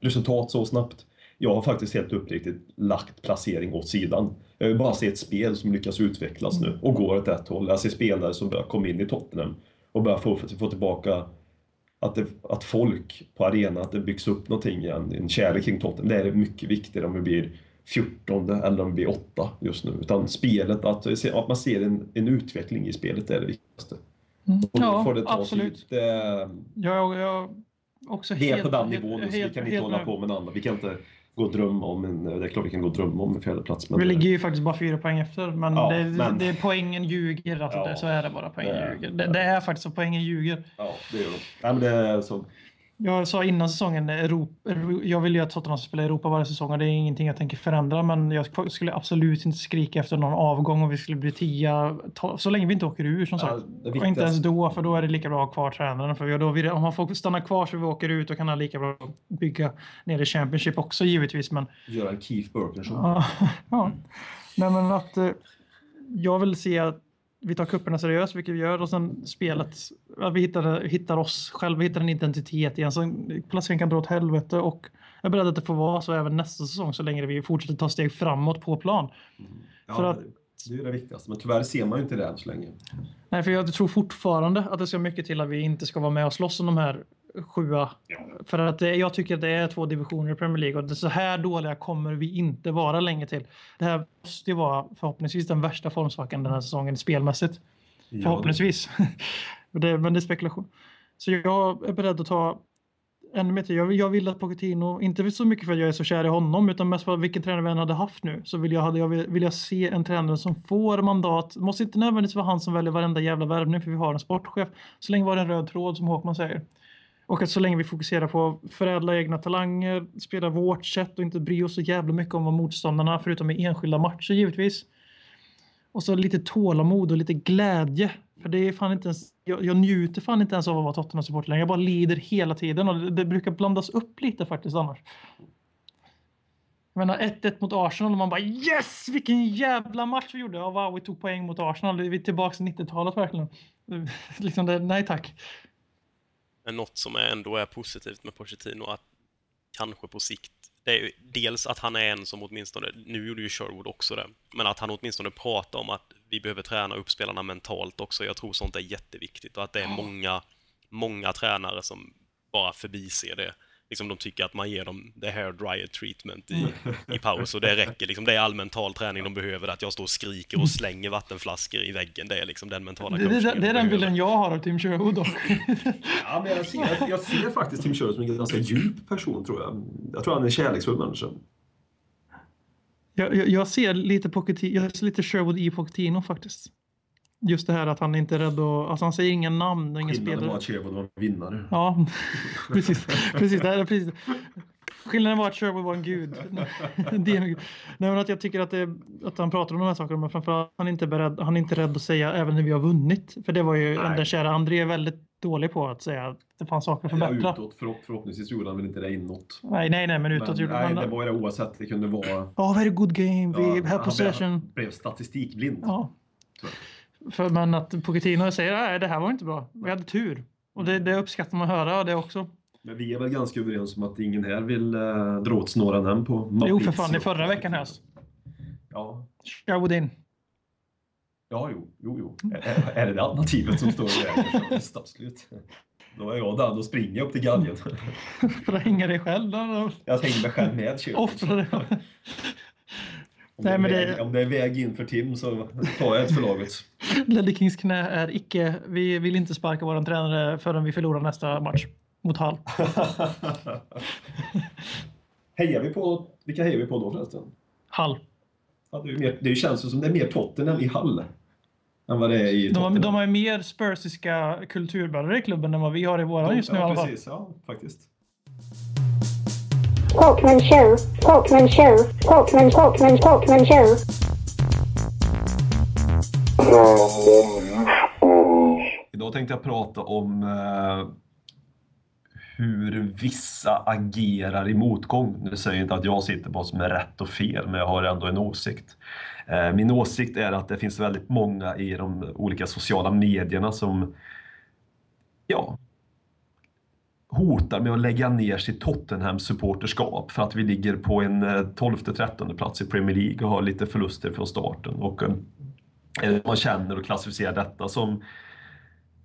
resultat så snabbt. Jag har faktiskt helt uppriktigt lagt placering åt sidan. Jag vill bara se ett spel som lyckas utvecklas nu och går åt ett håll. Jag ser spelare som börjar komma in i Tottenham och börjar få, få tillbaka att, det, att folk på arenan, att det byggs upp någonting igen, en kärlek kring Tottenham. Det är mycket viktigare om vi blir 14 eller om vi blir 8 just nu. Utan spelet, att, att man ser en, en utveckling i spelet är det viktigaste. Mm. Ja, får det ta absolut. tid. Det, Jag, jag också vi är helt, på den helt- nivån nu, så vi helt- kan inte helt hålla med. på med annan. Vi kan inte gå och drömma om en, det är klart vi kan gå och drömma om en fjärde plats men Vi ligger ju faktiskt bara fyra poäng efter, men, Ja, det, men- det, poängen ljuger. Alltså, Ja. det, så är det bara. Poängen Det- ljuger. Det, det är faktiskt så, poängen ljuger. Ja, det gör de. Nej, men det är så. Jag sa innan säsongen, Europa, jag vill ju att Tottenham ska spela Europa varje säsong och det är ingenting jag tänker förändra. Men jag skulle absolut inte skrika efter någon avgång om vi skulle bli 10 12, så länge vi inte åker ur som sagt. Ja, det och inte ens då, för då är det lika bra att ha kvar tränaren. För vi- då vill, om man får stanna kvar så vi åker ut, då kan han lika bra bygga ner i Championship också givetvis. Men Göra en Keith Burton-show. Ja, ja. Nej, men att eh, jag vill se att vi tar kupperna seriöst, vilket vi gör, och sen spelet. Att vi hittar, hittar oss själva, hittar en identitet igen. Så placeringen kan dra åt helvete och jag är beredd att det får vara så även nästa säsong så länge vi fortsätter ta steg framåt på plan. Ja, för att- Det är det viktigaste, men tyvärr ser man ju inte det än så länge. Nej, för jag tror fortfarande att det ska mycket till att vi inte ska vara med och slåss om de här sjua. För att det, jag tycker att det är två divisioner i Premier League och det, så här dåliga kommer vi inte vara länge till. Det här måste ju vara förhoppningsvis den värsta formsvackan den här säsongen spelmässigt. Ja, Förhoppningsvis. det, men det är spekulation. Så jag är beredd att ta ännu mer tid. Jag, vill- jag vill att Pochettino, inte så mycket för att jag är så kär i honom, utan mest för vilken tränare vi än hade haft nu, så vill jag, jag, vill jag se en tränare som får mandat. Det måste inte nödvändigtvis vara han som väljer varenda jävla värvning, för vi har en sportchef. Så länge vi har en röd tråd, som Håkman säger. Och att så länge vi fokuserar på att förädla egna talanger, spela vårt sätt och inte bry oss så jävla mycket om vad motståndarna, förutom i enskilda matcher givetvis. Och så lite tålamod och lite glädje. För det är fan inte ens, jag, jag njuter fan inte ens av att vara Tottenham-supporter längre. Jag bara lider hela tiden och det, det brukar blandas upp lite faktiskt annars. Jag menar 1-1 mot Arsenal och man bara yes! Vilken jävla match vi gjorde! Ja, wow, vi tog poäng mot Arsenal. Vi är tillbaka till 90-talet verkligen. liksom det, nej tack. Men något som ändå är positivt med Pochettino att kanske på sikt, det är ju dels att han är en som åtminstone, nu gjorde ju Sherwood också det, men att han åtminstone pratar om att vi behöver träna upp spelarna mentalt också. Jag tror sånt är jätteviktigt och att det är många, många tränare som bara förbiser det. Liksom de tycker att man ger dem the hair dryer treatment i, i paus och det räcker. Liksom, det är all mental träning de behöver, att jag står och skriker och slänger vattenflaskor i väggen. Det är liksom den mentala Det, det, det är de den bilden jag har av Tim Sherwood dock. Ja, men jag, ser, jag ser faktiskt Tim Sherwood som en ganska djup person, tror jag. Jag tror han är en kärleksfull människa. Jag, jag, jag ser lite Pochettino, jag ser lite Sherwood i Pochettino faktiskt. Just det här att han inte är rädd att, alltså han säger inga namn och ingen Skillnaden spelare. var att Sherwood var vinnare. Ja, precis. precis, det är precis. Skillnaden var att Sherwood var en gud. En. Nej, men att jag tycker att, det, att han pratar om de här sakerna, men framförallt han är inte beredd, han är inte rädd att säga även när vi har vunnit. För det var ju Nej. den kära André väldigt dålig på att säga att det fanns saker att Ja, förbättra. utåt, förhopp- förhoppningsvis gjorde han väl inte det inåt. Nej, nej, nej, men utåt Men, gjorde nej, han det det. var ju det oavsett. Det kunde vara... Ja, very good game, vi Ja, have possession. blev, blev statistikblind. Ja. Tyvärr. För, men att Pochettino säger nej, det här var inte bra. Vi hade tur. Och det, det uppskattar man att höra det också. Men vi är väl ganska överens om att ingen här vill uh, dra åt snåren än på Jo, för fan, i förra veckan här. Ja, Sherwood in. ja jo, jo, jo. Är, är det det alternativet som står i vägen? absolut. Då är jag där, då springer jag upp till galgen. För att hänga dig själv då. Jag hänger mig själv med Sherwood. Offra dig. Om det, är det- väg, om det är väg in för Tim så tar jag ett för laget. Ledley Kings knä är icke... Vi vill inte sparka våran tränare förrän vi förlorar nästa match mot Hall. hejar vi på, vilka hejar vi på då förresten? Hall. Ja, det, är mer, det känns ju som det är mer Tottenham i Hall än vad det är i De har, Tottenham. de har ju mer spursiska kulturbärare i klubben än vad vi har i våran just nu i ja, alla fall. precis. Ja, faktiskt. Talkman show, Talkman show, Talkman, Talkman, Talkman show. Idag tänkte jag prata om eh, hur vissa agerar i motgång. Nu säger jag inte att jag sitter på vad som är rätt och fel, men jag har ändå en åsikt. Eh, min åsikt är att det finns väldigt många i de olika sociala medierna som ja, hotar med att lägga ner sitt Tottenham-supporterskap för att vi ligger på en eh, 12-13 plats i Premier League och har lite förluster från starten. Och eh, Eh, man känner och klassificerar detta som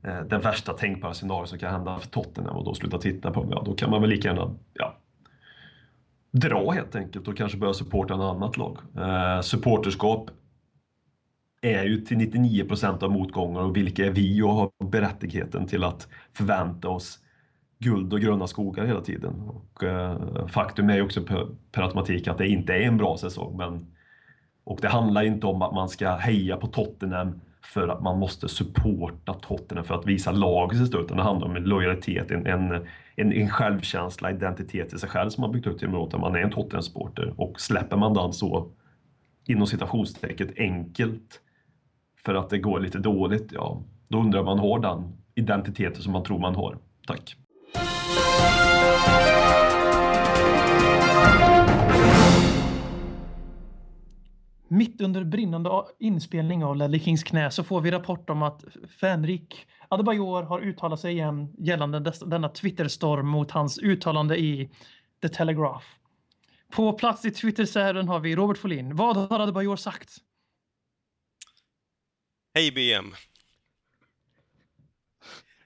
eh, den värsta tänkbara scenario som kan hända för Tottenham och då sluta titta på dem, ja, då kan man väl lika gärna ja, dra helt enkelt och kanske börja supporta ett annat lag. Eh, supporterskap är ju till 99 procent av motgångar och vilka är vi och har berättigheten till att förvänta oss guld och gröna skogar hela tiden. Och, eh, faktum är ju också per, per automatik att det inte är en bra säsong. Men, och det handlar inte om att man ska heja på Tottenham för att man måste supporta Tottenham för att visa laget i stort, utan det handlar om en lojalitet, en, en, en, en självkänsla, identitet i sig själv som man byggt upp genom att man är en Tottenham-supporter. Och släpper man den så, inom citationstecken, enkelt för att det går lite dåligt, ja, då undrar man har den identiteten som man tror man har. Tack! Mitt under brinnande inspelning av Ledley Kings knä så får vi rapport om att Fänrik Adebayor har uttalat sig igen gällande denna Twitterstorm mot hans uttalande i The Telegraph. På plats i Twittersären har vi Robert Folin. Vad har Adebayor sagt? Hej BM!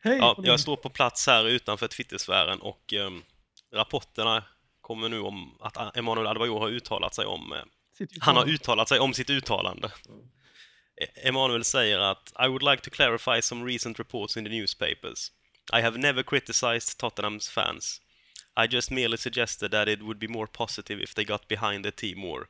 Hej! Ja, jag står på plats här utanför Twittersfären och um, rapporterna kommer nu om att Emanuel Adebayor har uttalat sig om uh, han har uttalat sig om sitt uttalande. E- Emanuel säger att I would like to clarify some recent reports in the newspapers. I have never criticized Tottenham's fans. I just merely suggested that it would be more positive if they got behind the team more.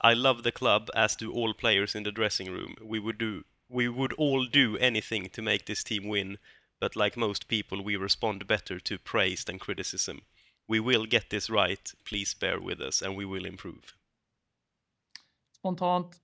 I love the club, as do all players in the dressing room. We would do we would all do anything to make this team win, but like most people we respond better to praise than criticism. We will get this right, please bear with us, and we will improve spontant,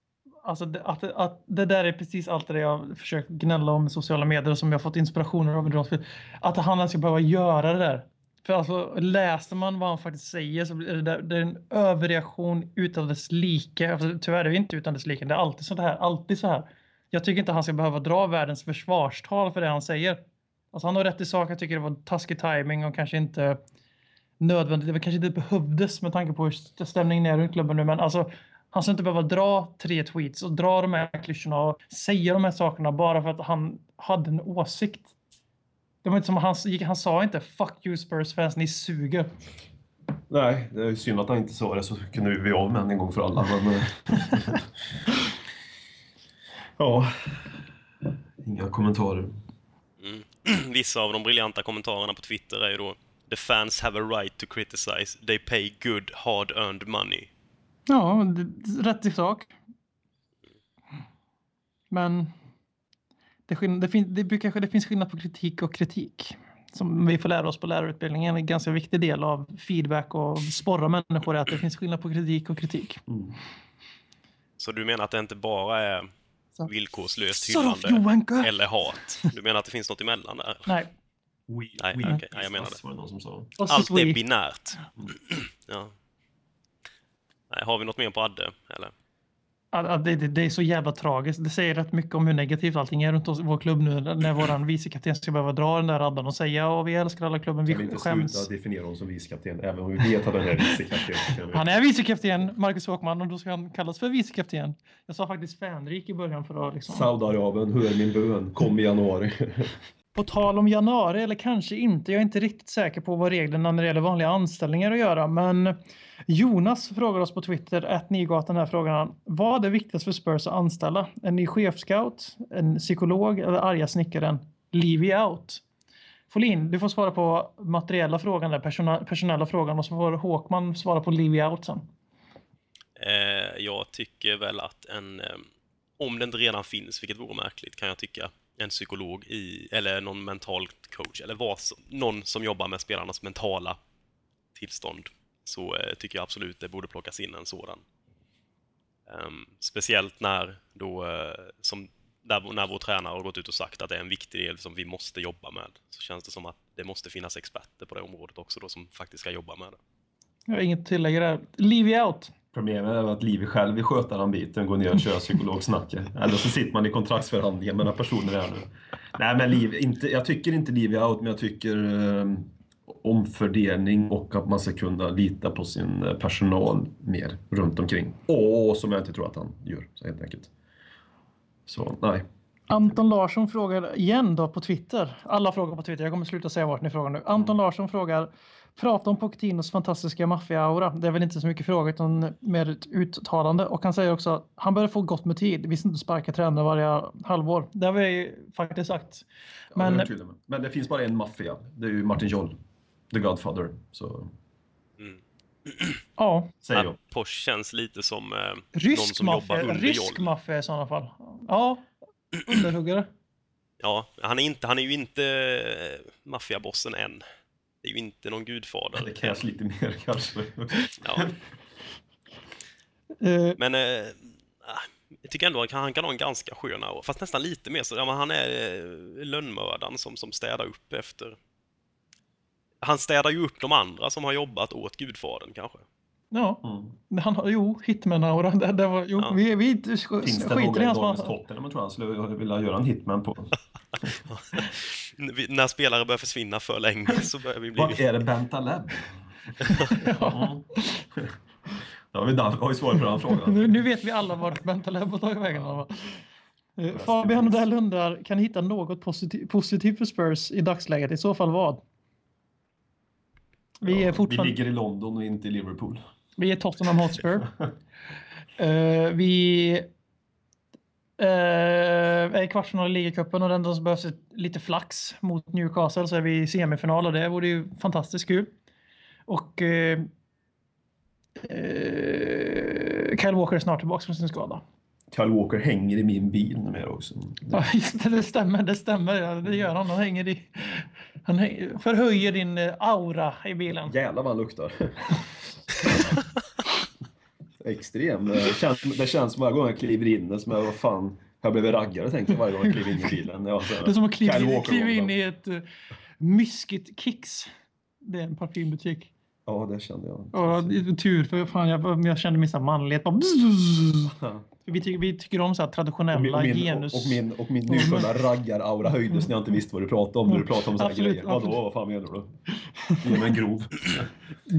alltså det, att, att det där är precis allt det jag försökt gnälla om i sociala medier och som jag fått inspirationer av. Att han ska behöva göra det där. För alltså läser man vad han faktiskt säger så är det, där, det är en överreaktion utan dess like. Alltså, tyvärr är det inte utan dess like. Det är alltid så här. Alltid så här. Jag tycker inte han ska behöva dra världens försvarstal för det han säger. Alltså han har rätt i sak. Jag tycker det var taskig timing och kanske inte nödvändigt. Det kanske inte behövdes med tanke på hur stämningen är runt klubben nu. Men alltså han ska inte behöva dra tre tweets och dra de här klyschorna och säga de här sakerna bara för att han hade en åsikt. Det var inte som han, han sa inte “Fuck you Spurs fans, ni suger”. Nej, det är synd att han inte sa det så kunde vi bli av med en gång för alla. Men... Eh, ja, inga kommentarer. Mm. Vissa av de briljanta kommentarerna på Twitter är ju då “The fans have a right to criticize. They pay good, hard-earned money. Ja, rätt i sak. Men det, det, fin, det, brukar, det finns skillnad på kritik och kritik. Som vi får lära oss på lärarutbildningen. En ganska viktig del av feedback och sporra människor är att det finns skillnad på kritik och kritik. Mm. Så du menar att det inte bara är villkorslöst hyllande eller hat? Du menar att det finns något emellan där? Nej. We, Nej, we, okay. ja, jag menar det. Allt är binärt. Mm. Ja. Har vi något mer på Adde? Eller? Det, det, det, är så jävla tragiskt. Det säger rätt mycket om hur negativt allting är runt oss, vår klubb nu när vår vicekapten ska behöva dra den där raddan och säga att vi älskar alla klubben, vi, kan vi inte skäms. sluta definiera honom som vicekapten, även om vi vet att han är vicekapten. Han är vicekapten, Marcus Håkman, och då ska han kallas för vicekapten. Jag sa faktiskt fänrik i början för att liksom... Saudiarabien, hör min bön, kom i januari. På tal om januari, eller kanske inte, jag är inte riktigt säker på vad reglerna när det gäller vanliga anställningar att göra, men Jonas frågar oss på Twitter, att Nygatan här frågan. Vad är viktigast för Spurs att anställa? En ny chefscout, en psykolog eller arga snickaren? Leave out. Folin, du får svara på materiella frågan, där, persona, personella frågan och så får Håkman svara på leave out sen. Eh, jag tycker väl att en, eh, om den inte redan finns, vilket vore märkligt kan jag tycka, en psykolog i, eller någon mental coach, eller vad, någon som jobbar med spelarnas mentala tillstånd så eh, tycker jag absolut det borde plockas in en sådan. Um, speciellt när då, eh, som där, när vår tränare har gått ut och sagt att det är en viktig del som vi måste jobba med, så känns det som att det måste finnas experter på det området också då som faktiskt ska jobba med det. Jag har inget tillägg där. Leave out. Problemet är att Livi själv den biten, gå ner och köra psykologsnacket. Eller så sitter man i kontraktsförhandlingar med några personer här nu. Nej, men Liv, inte, jag tycker inte Livi är out, men jag tycker eh, omfördelning och att man ska kunna lita på sin eh, personal mer runt omkring. Och som jag inte tror att han gör, så helt enkelt. Så nej. Anton Larsson frågar igen då på Twitter. Alla frågar på Twitter. Jag kommer sluta säga vart ni frågar nu. Anton Larsson frågar. Prata om Pochettinos fantastiska maffia-aura. Det är väl inte så mycket fråga utan mer ett uttalande. Och han säger också att han börjar få gott med tid. Vi ska inte sparka tränare varje halvår. Det har vi faktiskt sagt. Men, Men ja, det, men det finns bara en maffia. Det är ju Martin Joll. The Godfather. Så ja, säger Ja, jag. Porsche känns lite som eh, någon rysk som jobbar maffia. under Rysk maffia i sådana fall. Ja, underhuggare. Ja, han är, inte, han är ju inte eh, maffiabossen än. Det är ju inte någon gudfader. Det krävs lite mer kanske. Ja, Eh, men eh, ah, jag tycker ändå att han kan ha en ganska skön aura, fast nästan lite mer så. Ja, han är eh, lönnmördaren som, som städar upp efter... Han städar ju upp de andra som har jobbat åt gudfadern kanske. Ja, Mm. Han har, jo, Hitman-aura. Det, det var, jo, Ja. vi, vi Finns det några i hans dagens man. Tottenham jag tror han skulle vilja göra en hitman på? Vi- När spelare börjar försvinna för länge så börjar vi bli... Vad är det Bentaleb? Mm. Ja, vi har ju svarat på den frågan. Nu, nu vet vi alla vart Bentaleb har tagit vägen. va? Eh, Fabian Odell undrar, kan ni hitta något positiv, positivt för Spurs i dagsläget? I så fall vad? Vi är vi fortfarande... ligger i London och inte i Liverpool. Vi är Tottenham Hotspur. Eh, vi eh, är i kvartsfinal i ligacupen och den som behövs ett- lite flax mot Newcastle så är vi i semifinal och det vore ju fantastiskt kul. Och eh, eh, Kyle Walker är snart tillbaka från sin skada. Kyle Walker hänger i min bil numera också. Ja, just det, det stämmer, det stämmer. Ja, det gör han. Han, hänger i, han hänger, förhöjer din aura i bilen. Jävlar vad han luktar. Extrem. Det känns, det känns varje gång jag kliver in som jag, vad fan, jag blev raggare tänker jag varje gång jag kliver in i bilen. Ja, så Det är som att kliva, in- kliva in i ett uh, myskigt Kicks. Det är en parfymbutik. Ja, det kände jag. Är tur för fan, jag, jag kände min manlighet. Bara, Ja. vi, tycker, vi tycker om så traditionella och min, genus. och, och min, och min nyfunna raggar-aura höjdes när jag inte visste vad du pratade om. När du pratade om sådana grejer. Vadå, absolut. vad fan menar du? Ge mig en grov.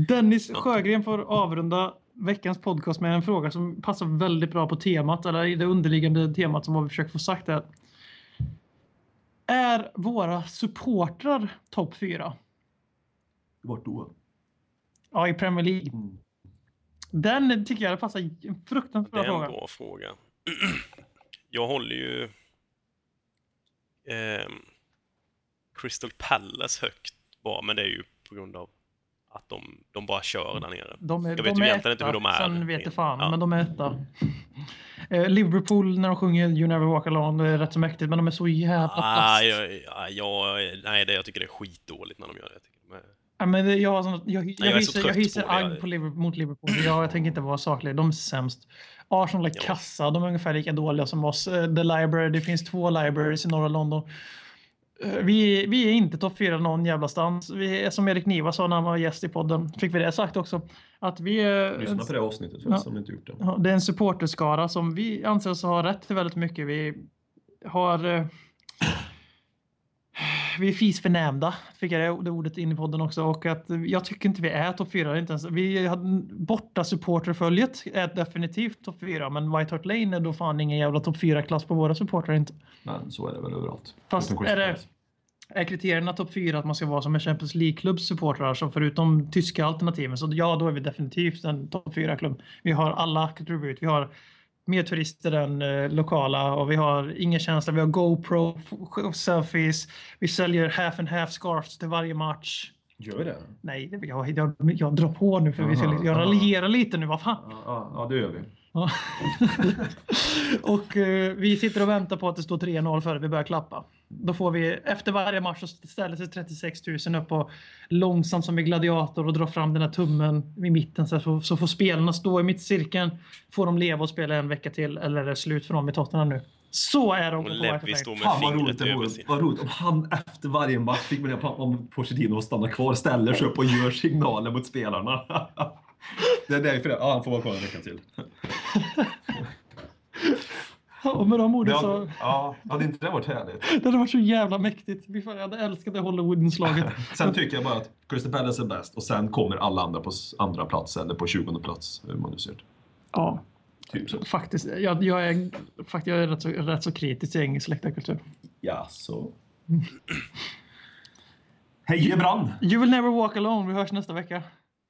Dennis Sjögren får avrunda veckans podcast med en fråga som passar väldigt bra på temat, eller i det underliggande temat som vi försöker få sagt är. Är våra supportrar topp fyra? Vart då? Ja, i Premier League. Mm. Den tycker jag passar en fruktansvärt Det bra är en fråga. bra fråga. Jag håller ju ehm, Crystal Palace högt bara, men det är ju på grund av att de, de bara kör där nere. De är, Jag vet de ju egentligen inte hur de är. Sen vet jag fan, Ja. men de är etta. Eh, Liverpool när de sjunger You never walk alone, det är rätt så mäktigt, men de är så jävla Ah, jag, ja, jag, nej, det, jag tycker det är skitdåligt när de gör det. Jag Ja, men hyser, jag agg på Liverpool, mot Liverpool. Jag, jag tänker inte vara saklig. De är sämst. Arsenal är kassa. De är ungefär lika dåliga som oss. Eh, The Library, det finns två libraries i norra London. Eh, Vi, vi är inte topp fyra någon jävla stans. Vi är som Erik Niva sa när han var gäst i podden. Fick vi det sagt också. Att vi är... Lyssna på det avsnittet för Ja. som inte gjort det. Ja, det är en supporterskara som vi anser oss ha rätt till väldigt mycket. Vi har... Vi är fisförnämnda, fick jag det, det ordet in i podden också. Och att jag tycker inte vi är topp fyra. Inte ens, vi hade, borta supporterföljet är definitivt topp fyra. Men White Hart Lane är då fan ingen jävla topp fyra klass på våra supportrar inte. Men så är det väl överallt. Fast är det- Är kriterierna topp fyra att man ska vara som en Champions League-klubbs supportrar, så förutom tyska alternativen, så ja, då är vi definitivt en topp fyra-klubb. Vi har alla attribut. Vi har mer turister än eh, lokala och vi har ingen känsla. Vi har GoPro, selfies, vi säljer half and half scarves till varje match. Gör det? Nej, jag, jag, jag drar på nu för vi ska, Aha, jag aha. raljerar lite nu, vad fan. Ja, ja, det gör vi. Och eh, vi sitter och väntar på att det står 3-0 före vi börjar klappa. Då får vi, efter varje match så ställer sig 36 000 upp och långsamt som en gladiator och drar fram den här tummen i mitten så, så, så får spelarna stå i mittcirkeln. Får de leva och spela en vecka till eller är det slut för dem i Tottenham nu? Så är de Och på Levi White står med Fan vad roligt det vore. Vad roligt om han efter varje match fick med på- om Pochettino stannar kvar, ställer sig upp och gör signaler mot spelarna. Det är därför det. Ja, han får vara kvar en vecka till. Och med de orden så... ja, hade inte det varit härligt? Det hade varit så jävla mäktigt. Jag hade älskat det Hollywood-inslaget. Sen tycker jag bara att Crystal Palace är bäst och sen kommer alla andra på andra plats eller på 20 plats. Hur man nu ser det. Ja, Typ så. faktiskt. Jag, jag är, faktiskt, jag är rätt, så, rätt så kritisk till engelsk läktarkultur. Ja, så. Hej Brand! You will never walk alone. Vi hörs nästa vecka.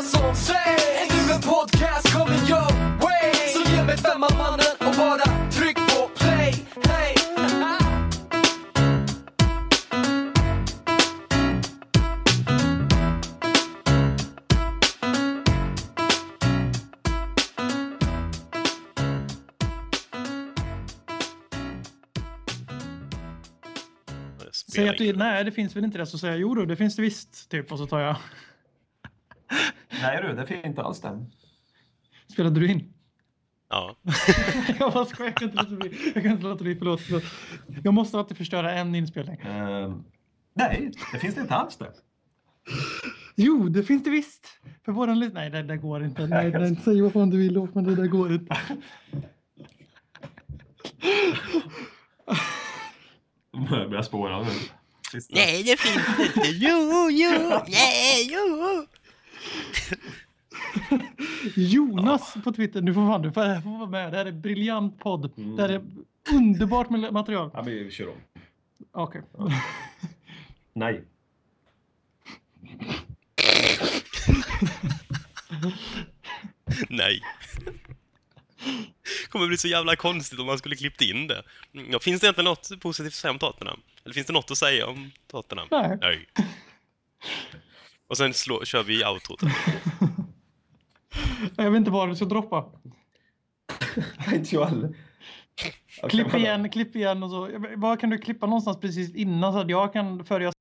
känner som sägs Är du en podcast coming your way Så ge mig femman mannen och bara tryck på play Hey Säg att du, nej, det finns väl inte det. Så säger jag, jo då, det finns det visst. Typ, och så tar jag. Nej du, det finns inte alls det. Spelade du in? Ja. jag bara skojar, jag kan inte låta bli. Jag kan inte låta bli, förlåt. förlåt. Jag måste alltid förstöra en inspelning. Ehm, nej, det finns det inte alls det. Jo, det finns det visst. För våran. Nej, det, det går inte. Nej, nej, säg vad fan du vill åt, men det där går inte. Jag börjar spåra nu. Nej, det finns inte. Jo, jo, nej, jo. Jonas på Twitter, nu får fan du får, får vara med. Det här är briljant podd. Det här är underbart material. Ja, vi kör om. Okej. Nej. Nej. kommer bli så jävla konstigt om man skulle klippt in det. Mm, Ja, finns det egentligen något positivt att säga om Tottenham? Eller finns det något att säga om Tottenham? Nej. Nej. Och sen slå, kör vi outrot. Jag vet inte vad du ska droppa. inte jag heller. Klipp igen, klipp igen och så. Vad kan du klippa någonstans precis innan så att jag kan, före jag